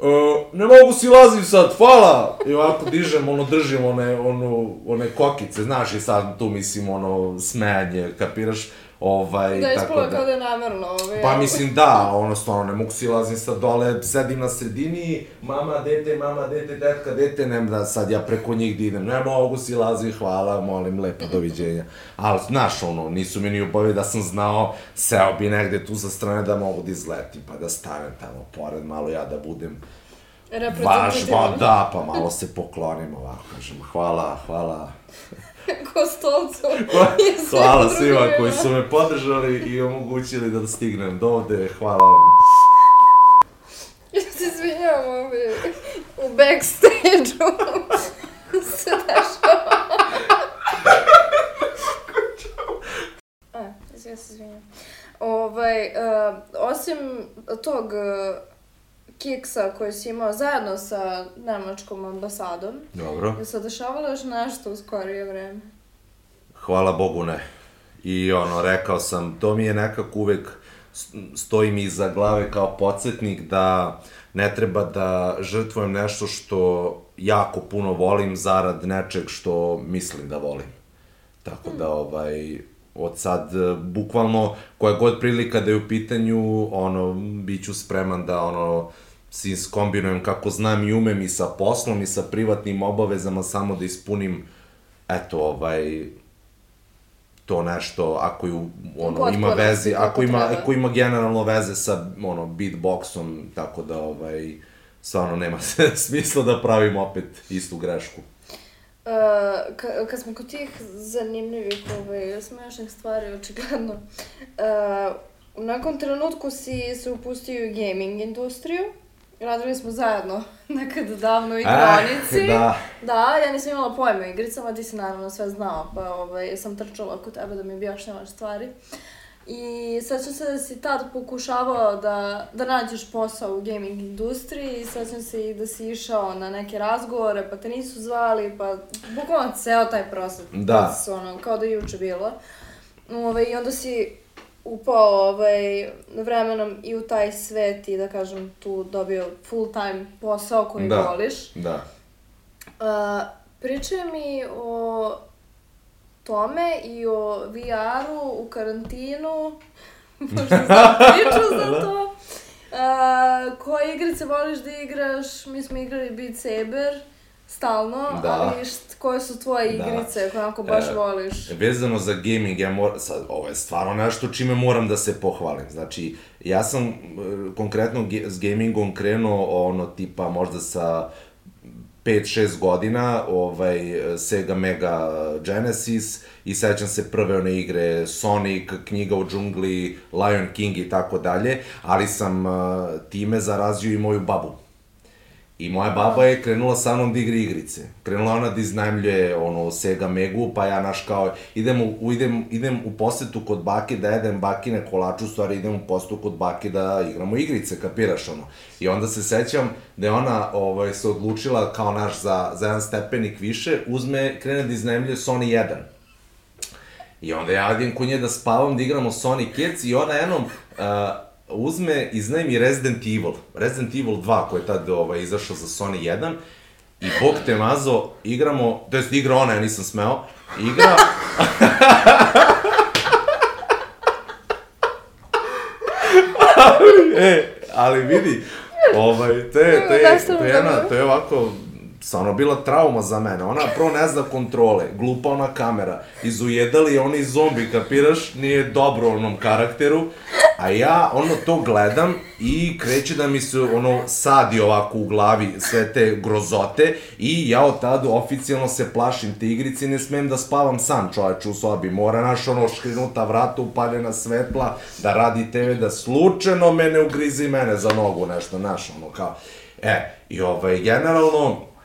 e, ne mogu si lazim sad, hvala! I ovako dižem, ono, držim one, ono, one kokice, znaš, i sad tu mislim, ono, smejanje, kapiraš? Ovaj, da, ispalo da, kao da je namerno. Ovaj, pa mislim da, ono stvarno, ne mogu silazim sad dole, sedim na sredini, mama, dete, mama, dete, tetka, dete, nem da sad ja preko njih da idem, ne mogu silazim, hvala, molim, lepo, doviđenja. Ali, znaš, ono, nisu mi ni ubavi da sam znao, seo bi negde tu sa strane da mogu da izletim, pa da stanem tamo pored, malo ja da budem Vaš, ba, da, pa malo se poklonim ovako, kažem, hvala, hvala. Kostolcu. Hvala svima koji su me podržali i omogućili da stignem do ovde. Hvala vam. Ja se izvinjam ovdje. U backstage-u se dešava. Ja se izvinjam. Ovaj, uh, osim tog uh, kiksa koji si imao zajedno sa nemačkom ambasadom. Dobro. Je se dešavalo još nešto u skorije vreme? Hvala Bogu ne. I ono, rekao sam, to mi je nekako uvek stoji mi iza glave kao podsjetnik da ne treba da žrtvujem nešto što jako puno volim zarad nečeg što mislim da volim. Tako da, ovaj, od sad, bukvalno, koja god prilika da je u pitanju, ono, bit ću spreman da, ono, si iskombinujem kako znam i umem i sa poslom i sa privatnim obavezama samo da ispunim eto ovaj to nešto ako ju ono Potpuno, ima veze ako ima treba. ako ima generalno veze sa ono beatboxom tako da ovaj stvarno nema smisla da pravimo opet istu grešku. Uh, ka, kad smo kod tih zanimljivih ovaj, smešnih stvari, očigledno, uh, u nekom trenutku si se upustio u gaming industriju, Radili smo zajedno nekad davno u igronici. Eh, da. Da, ja nisam imala pojma o igricama, ti si naravno sve znao, pa ovaj, sam trčala kod tebe da mi objašnjavaš stvari. I sećam se da si tad pokušavao da, da nađeš posao u gaming industriji i sećam se i da si išao na neke razgovore, pa te nisu zvali, pa bukvalno ceo taj proces, da. ono, kao da je juče bilo. Ove, I onda si upao ovaj, vremenom i u taj svet i da kažem tu dobio full time posao koji Da. voliš. Da. Uh, pričaj mi o tome i o VR-u u karantinu, pošto znam priču za to. Uh, koje igrice voliš da igraš? Mi smo igrali Beat Saber stalno, Da. ali št, koje su tvoje Da. igrice koje onako baš E, voliš? Vezano za gaming, ja moram, sad, ovo je stvarno nešto čime moram da se pohvalim. Znači, ja sam e, konkretno ge, s gamingom krenuo ono tipa možda sa 5-6 godina, ovaj, Sega Mega Genesis i sećam se prve one igre Sonic, Knjiga u džungli, Lion King i tako dalje, ali sam uh, time zarazio i moju babu. I moja baba je krenula sa mnom da igra igrice. Krenula ona da iznajmljuje ono Sega Megu, pa ja naš kao idem u, idem, idem u posetu kod bake da jedem bakine kolače, u stvari idem u posetu kod bake da igramo igrice, kapiraš ono. I onda se sećam da je ona ovaj, se odlučila kao naš za, za jedan stepenik više, uzme, krene da iznajmljuje Sony 1. I onda ja idem kod nje da spavam, da igramo Sonic Kids i ona jednom uh, uzme, iznajmi Resident Evil. Resident Evil 2 koji je tad ovaj, izašao za Sony 1. I bog te mazo, igramo, to jest igra ona, ja nisam smeo, igra... e, ali vidi, ovaj, to je, to je, to je, jedna, to je ovako, stvarno bila trauma za mene. Ona prvo ne zna kontrole, glupa ona kamera, izujedali oni zombi, kapiraš, nije dobro onom karakteru, a ja ono to gledam i kreće da mi se ono sadi ovako u glavi sve te grozote i ja od tada oficijalno se plašim te igrice ne smem da spavam sam čoveče u sobi. Mora naš ono škrinuta vrata, upaljena svetla, da radi TV, da slučajno mene ugrizi mene za nogu nešto, naš ono kao. E, i ovaj, generalno,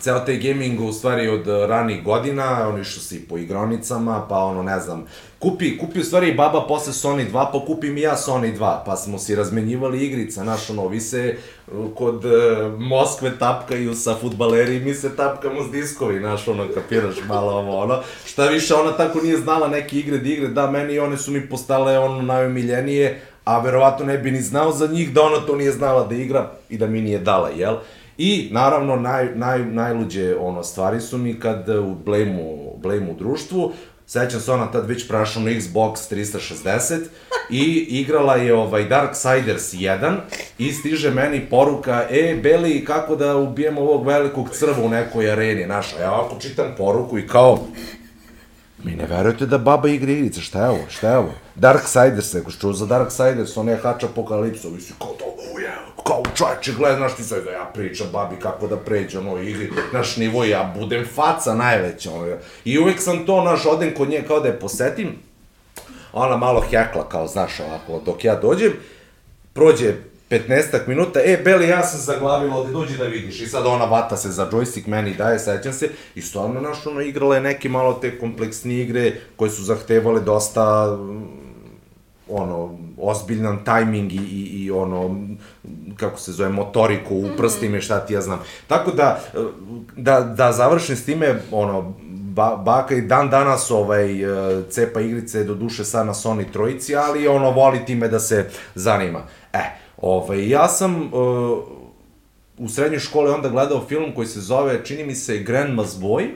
ceo taj gaming u stvari od eh, ranih godina, oni što se i po igronicama, pa ono, ne znam, kupi, kupi u stvari baba posle Sony 2, pa kupim i ja Sony 2, pa smo si razmenjivali igrica, znaš, ono, vi se eh, kod uh, Moskve tapkaju sa futbaleri, mi se tapkamo s diskovi, znaš, ono, kapiraš malo ovo, ono, šta više, ona tako nije znala neke igre da igre, da, meni one su mi postale, ono, najomiljenije, a verovatno ne bi ni znao za njih da ona to nije znala da igra i da mi nije dala, jel? I, naravno, naj, naj, najluđe ono, stvari su mi kad u Blame-u, Blame-u društvu, sećam se ona tad već prašla na Xbox 360 i igrala je ovaj Darksiders 1 i stiže meni poruka, e, Beli, kako da ubijemo ovog velikog crva u nekoj areni, naša. Ja ovako čitam poruku i kao, Mi ne verujete da baba igra igrice, šta je ovo, šta je ovo? Darksiders, neko što za Darksiders, on je hač apokalipsa, vi si kao to, kao čovječe, gledaj, znaš ti sad da ja pričam babi kako da pređe, ono, igri, naš nivo, ja budem faca najveća, ono, i uvek sam to, naš, odem kod nje kao da je posetim, ona malo hekla, kao, znaš, ovako, dok ja dođem, prođe 15 minuta, e, Beli, ja sam zaglavila, ovde dođi da vidiš. I sad ona vata se za joystick, meni daje, sećam se, i stvarno, naš, ono, igrala je neke malo te kompleksnije igre, koje su zahtevale dosta, ono, ozbiljan tajming i, i, i ono, kako se zove, motoriku u prstima i šta ti ja znam. Tako da, da, da završim s time, ono, ba, baka i dan danas ovaj, e, cepa igrice, do duše sad na Sony trojici, ali ono, voli time da se zanima. E, ovaj, ja sam uh, u srednjoj školi onda gledao film koji se zove, čini mi se, Grandma's Boy,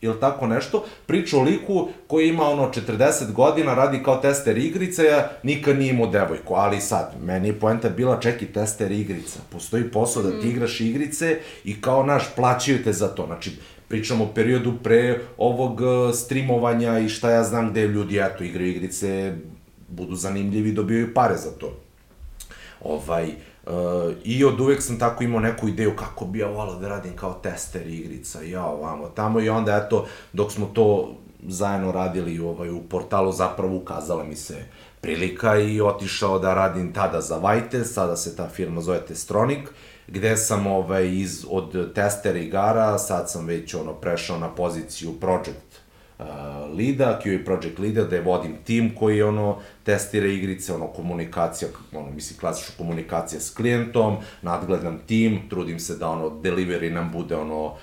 ili tako nešto, priča o liku koji ima ono 40 godina, radi kao tester igrice, nikad nije imao devojku, ali sad, meni je poenta bila čeki tester igrica, postoji posao da ti igraš igrice i kao naš, plaćaju te za to, znači, pričamo o periodu pre ovog uh, streamovanja i šta ja znam gde ljudi, eto, igraju igrice, budu zanimljivi dobijaju pare za to. Ovaj, uh, I od uvek sam tako imao neku ideju kako bi ja volao da radim kao tester igrica, ja ovamo tamo. I onda eto, dok smo to zajedno radili ovaj, u portalu, zapravo ukazala mi se prilika i otišao da radim tada za Vajte, sada se ta firma zove Testronik, gde sam ovaj, iz, od testera igara, sad sam već ono, prešao na poziciju project uh, lida, QA project lida, gde vodim tim koji ono testira igrice, ono, komunikacija, ono, mislim, klasična komunikacija s klijentom, nadgledam tim, trudim se da, ono, delivery nam bude, ono,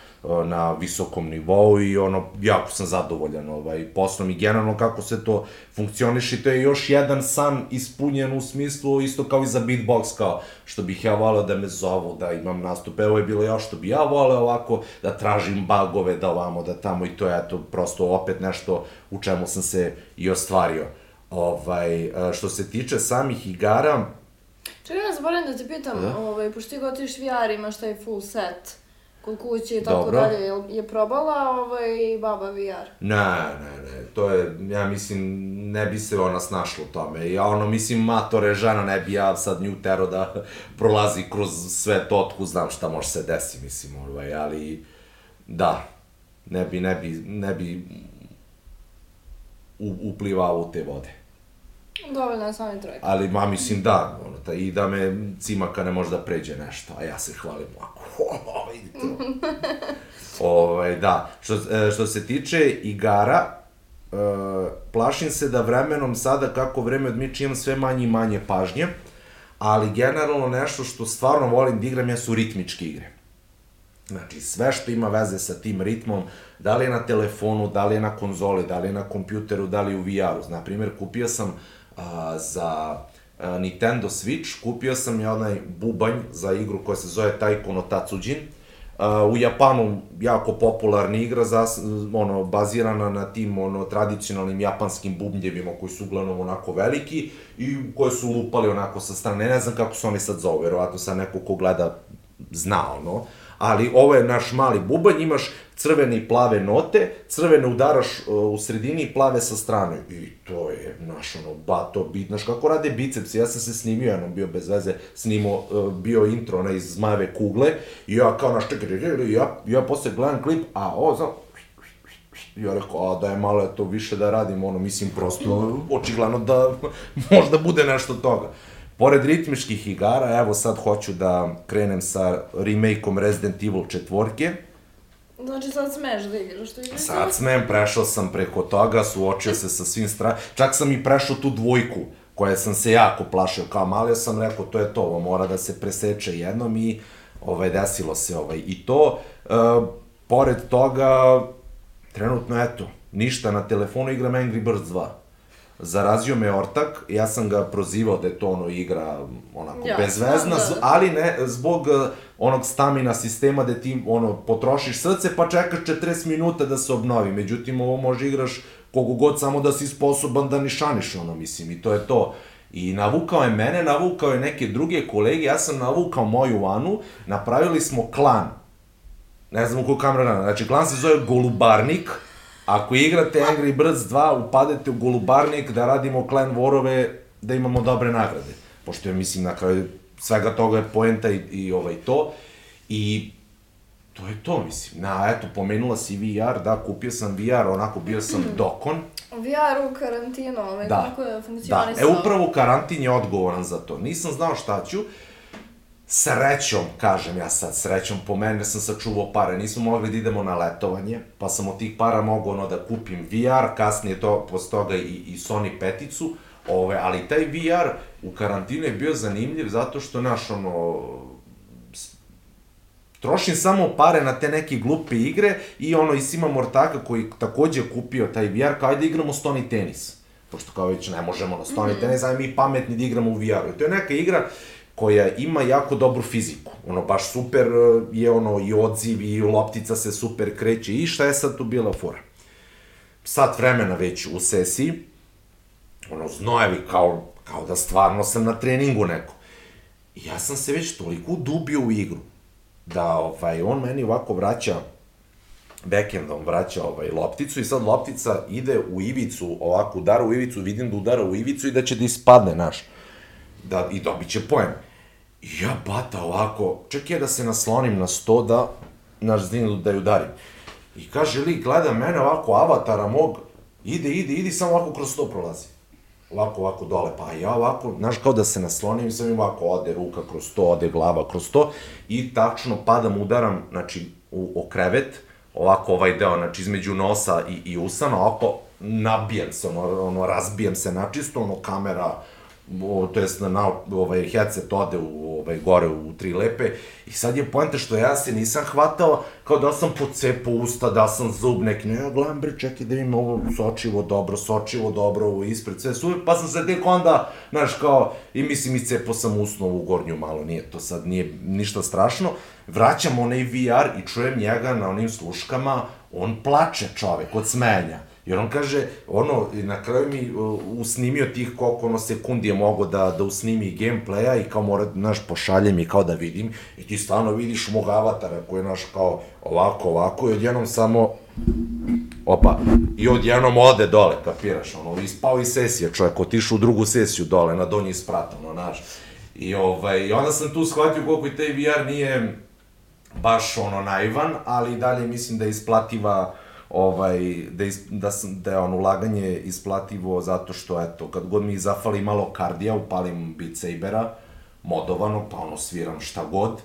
na visokom nivou i ono, jako sam zadovoljan ovaj, poslom i generalno kako se to funkcioniše i to je još jedan san ispunjen u smislu isto kao i za beatbox kao što bih ja voleo da me zovu, da imam nastupe, ovo je bilo još što bi ja voleo ovako, da tražim bagove, da ovamo, da tamo i to je eto prosto opet nešto u čemu sam se i ostvario. Ovaj, što se tiče samih igara, Čekaj, ja zaboravim da te pitam, da? ovaj, pošto ti gotiš VR, imaš taj full set kod kuće i tako Dobro. dalje. Je, je probala ovaj, baba VR? Ne, ne, ne. To je, ja mislim, ne bi se ona snašla u tome. Ja ono, mislim, matore, žena, ne bi ja sad nju tero da prolazi kroz sve to, otku znam šta može se desi, mislim, ovaj, ali da, ne bi, ne bi, ne bi uplivao u te vode. Dovoljno je sami trojka. Ali, ma, mislim, da, ono, ta, i da me cimaka ne može da pređe nešto, a ja se hvalim ovako, o, vidi to. ovaj, da, što, e, što se tiče igara, e, plašim se da vremenom sada, kako vreme odmiče, imam sve manje i manje pažnje, ali generalno nešto što stvarno volim da igram jesu ritmičke igre. Znači, sve što ima veze sa tim ritmom, da li je na telefonu, da li je na konzoli, da li je na kompjuteru, da li je u VR-u. Na primjer, kupio sam a, za a, Nintendo Switch, kupio sam je onaj bubanj za igru koja se zove Taiko no Tatsujin. Uh, u Japanu jako popularna igra za, ono, bazirana na tim ono, tradicionalnim japanskim bubnjevima koji su uglavnom onako veliki i koje su lupali onako sa strane. Ne znam kako se oni sad zove, verovatno sad neko ko gleda zna ono. Ali ovo je naš mali bubanj, imaš crvene i plave note, crvene udaraš uh, u sredini i plave sa strane. I to je naš ono, bato bit, znaš kako rade bicepsi, ja sam se snimio, jednom bio bez veze, snimao, uh, bio intro na iz Zmajeve kugle, i ja kao naš čekaj, ja, ja posle gledam klip, a ovo, znam, ja rekao, a da je malo je to više da radim, ono, mislim, prosto, očigledno da možda bude nešto toga. Pored ritmičkih igara, evo sad hoću da krenem sa remake-om Resident Evil 4. Znači sad smeš da igraš to igraš? Sad smem, prešao sam preko toga, suočio se sa svim stra... Čak sam i prešao tu dvojku, koja sam se jako plašio kao mali, ja sam rekao, to je to, ovo mora da se preseče jednom i ovaj, desilo se ovaj. I to, e, pored toga, trenutno, eto, ništa, na telefonu igram Angry Birds 2 zarazio me ortak, ja sam ga prozivao da je to ono igra onako ja, bezvezna, da, ali ne, zbog uh, onog stamina sistema da ti ono, potrošiš srce pa čekaš 40 minuta da se obnovi, međutim ovo može igraš kogu god samo da si sposoban da nišaniš ono, mislim, i to je to. I navukao je mene, navukao je neke druge kolege, ja sam navukao moju Anu, napravili smo klan. Ne znam u koju kamera, znači klan se zove Golubarnik, Ako igrate Angry Birds 2, upadete u Golubarnik da radimo Clan Warove, da imamo dobre nagrade. Pošto je, mislim, na kraju svega toga je poenta i, i ovaj to. I to je to, mislim. Na, eto, pomenula si VR, da, kupio sam VR, onako bio sam dokon. VR u karantinu, ovaj, da. kako je funkcionisao? Da, e, upravo karantin je odgovoran za to. Nisam znao šta ću, srećom, kažem ja sad, srećom po mene sam sačuvao pare, nismo mogli da idemo na letovanje, pa sam od tih para mogao ono da kupim VR, kasnije to, posle toga i, i Sony peticu, ove, ali taj VR u karantinu je bio zanimljiv zato što, naš, ono, trošim samo pare na te neke glupe igre i ono, i Sima Mortaka koji takođe kupio taj VR, kao da igramo Stony tenis. Pošto kao već ne možemo na Stony mm -hmm. tenis, ajde mi pametni da igramo u VR-u. To je neka igra koja ima jako dobru fiziku. Ono, baš super e, je ono i odziv i loptica se super kreće i šta je sad tu bila fora? Sat vremena već u sesiji, ono, znojevi kao, kao da stvarno sam na treningu neko. I ja sam se već toliko udubio u igru, da ovaj, on meni ovako vraća backendom vraća ovaj, lopticu i sad loptica ide u ivicu, ovako udara u ivicu, vidim da udara u ivicu i da će da ispadne, naš da, i dobit će poen. Ja bata ovako, ček je da se naslonim na sto da, naš zninu da ju darim. I kaže lik, gleda mene ovako, avatara mog, ide, ide, ide, samo ovako kroz sto prolazi. Ovako, ovako dole, pa ja ovako, znaš, kao da se naslonim, sam ovako, ode ruka kroz to, ode glava kroz to, i tačno padam, udaram, znači, u, o krevet, ovako ovaj deo, znači, između nosa i, i usana, ovako, nabijem se, ono, ono, razbijem se načisto, ono, kamera, o, to jest na, na ovaj headset ode u ovaj gore u tri lepe. I sad je poenta što ja se nisam hvatao kao da sam pocepao usta, da sam zub neki, ne, ja gledam bre, čekaj da vidim ovo sočivo dobro, sočivo dobro, ovo ispred, sve suve, pa sam se tek onda, znaš, kao, i mislim, i cepao sam usnu ovu gornju malo, nije to sad, nije ništa strašno, vraćam onaj VR i čujem njega na onim sluškama, on plače čovek od smenja. Jer on kaže, ono, na kraju mi uh, usnimio tih koliko ono sekundi je mogo da, da usnimi gameplaya i kao mora, znaš, pošalje mi kao da vidim i ti stvarno vidiš mog avatara koji je, naš, kao ovako, ovako i odjednom samo Opa, i odjednom ode dole, kapiraš, ono, ispao iz sesije, čovjek, otišao u drugu sesiju dole, na donji sprat, ono, znaš. I, ovaj, I onda sam tu shvatio koliko i taj VR nije baš, ono, naivan, ali dalje mislim da je isplativa ovaj, da, is, da, da je on ulaganje isplativo zato što, eto, kad god mi zafali malo kardija, upalim Beat Sabera, modovano, pa ono sviram šta god,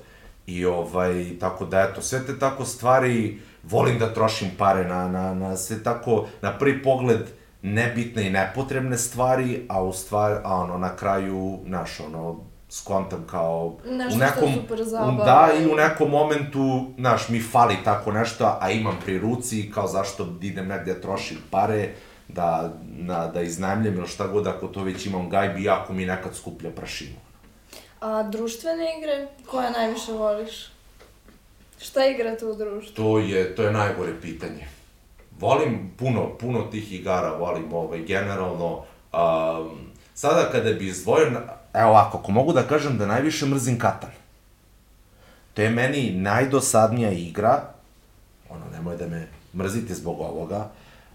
i ovaj, tako da, eto, sve te tako stvari, volim da trošim pare na, na, na sve tako, na prvi pogled, nebitne i nepotrebne stvari, a u stvari, a ono, na kraju, naš, ono, skontam kao Nešto u nekom, što super zabava. da, i u nekom momentu, znaš, mi fali tako nešto, a imam pri ruci, kao zašto idem negde trošim pare, da, na, da iznajmljam ili šta god, ako to već imam gajbi, iako mi nekad skuplja prašinu. A društvene igre, koje najviše voliš? Šta igrate u društvu? To je, to je najgore pitanje. Volim puno, puno tih igara, volim ovaj, generalno. Um, sada kada bi izdvojio, evo ovako, ako mogu da kažem da najviše mrzim Katan. To je meni najdosadnija igra, ono, nemoj da me mrzite zbog ovoga,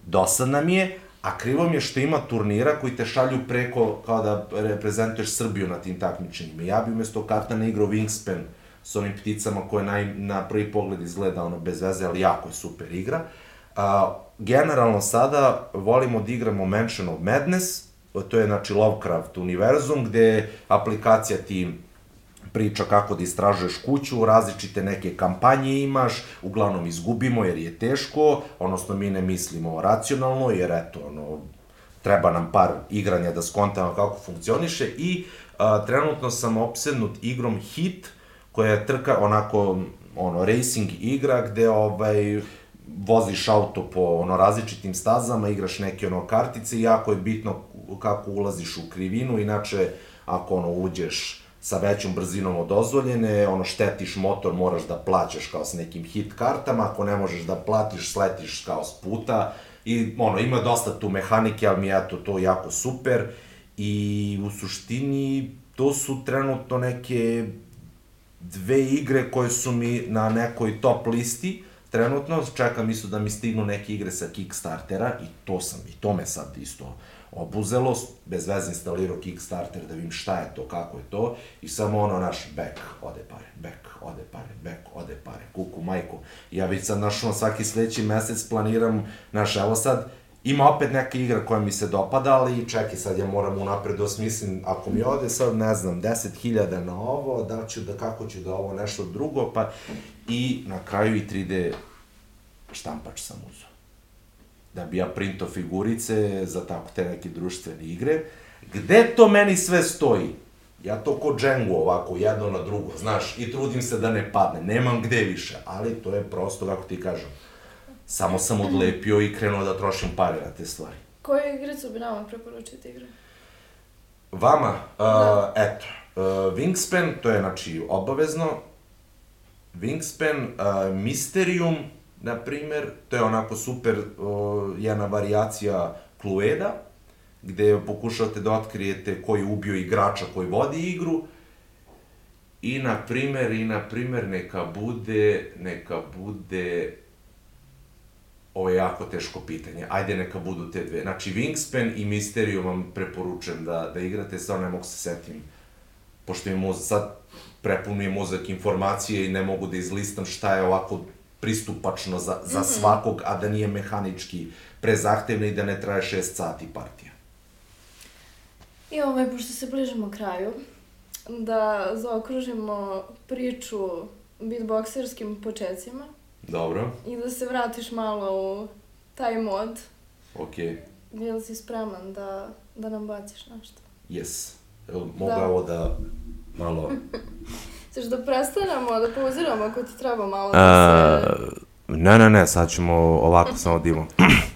dosadna mi je, a krivo mi je što ima turnira koji te šalju preko, kao da reprezentuješ Srbiju na tim takmičenjima. Ja bi umesto Katana igrao Wingspan s onim pticama koje naj, na prvi pogled izgleda ono bez veze, ali jako je super igra. A, generalno sada volimo da igramo Mansion of Madness, to je znači Lovecraft univerzum, gde aplikacija ti priča kako da istražuješ kuću, različite neke kampanje imaš, uglavnom izgubimo jer je teško, odnosno mi ne mislimo racionalno, jer eto, ono, treba nam par igranja da skontamo kako funkcioniše i a, trenutno sam opsednut igrom Hit, koja je trka onako ono racing igra gde ovaj voziš auto po ono različitim stazama, igraš neke ono kartice i jako je bitno kako ulaziš u krivinu, inače ako ono uđeš sa većom brzinom od dozvoljene, ono štetiš motor, moraš da plaćaš kao s nekim hit kartama, ako ne možeš da platiš, sletiš kao s puta i ono, ima dosta tu mehanike, ali mi je to, to jako super i u suštini to su trenutno neke dve igre koje su mi na nekoj top listi, trenutno čekam isto da mi stignu neke igre sa Kickstartera i to sam, i to me sad isto obuzelo, bez veze instalirao Kickstarter da vidim šta je to, kako je to, i samo ono naš back, ode pare, back, ode pare, back, ode pare, kuku, majku. Ja već sad, naš, ono, svaki sledeći mesec planiram, naš, evo sad, ima opet neka igra koja mi se dopada, ali čekaj, sad ja moram unapred da osmislim, ako mi ode sad, ne znam, 10.000 na ovo, da ću da, kako ću da ovo nešto drugo, pa i na kraju i 3D štampač sam uzao da bi ja printo figurice za tako te neke društvene igre. Gde to meni sve stoji? Ja to ko džengu ovako, jedno na drugo, znaš, i trudim se da ne padne, nemam gde više, ali to je prosto, kako ti kažem, samo sam odlepio i krenuo da trošim pare na te stvari. Koju igricu bi nama preporučiti igre? Vama, uh, da. eto, uh, Wingspan, to je znači obavezno, Wingspan, uh, Mysterium, na primer, to je onako super o, jedna varijacija Clueda, gde pokušavate da otkrijete ko je ubio igrača koji vodi igru, i na primer, i na primer, neka bude, neka bude, ovo je jako teško pitanje, ajde neka budu te dve. Znači, Wingspan i Mysterium vam preporučujem da, da igrate, sad ne mogu se setim, pošto mi mozak, sad prepun je mozak informacije i ne mogu da izlistam šta je ovako pristupačno za, za mm -hmm. svakog, a da nije mehanički prezahtevno i da ne traje 6 sati partija. I ovaj, pošto se bližimo kraju, da zaokružimo priču beatboxerskim početcima. Dobro. I da se vratiš malo u taj mod. Ok, Bil si spreman da, da nam baciš nešto? yes. Evo, mogu Da. ovo da malo... Ćeš da prestanemo, da pauziramo ako ti treba malo da A, se... ne, ne, ne, sad ćemo ovako samo da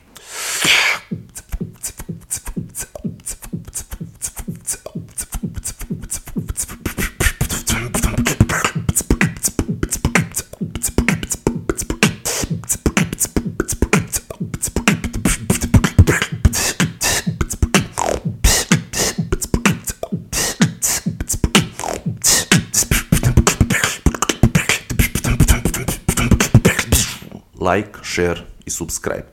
imamo. Like, share i subscribe.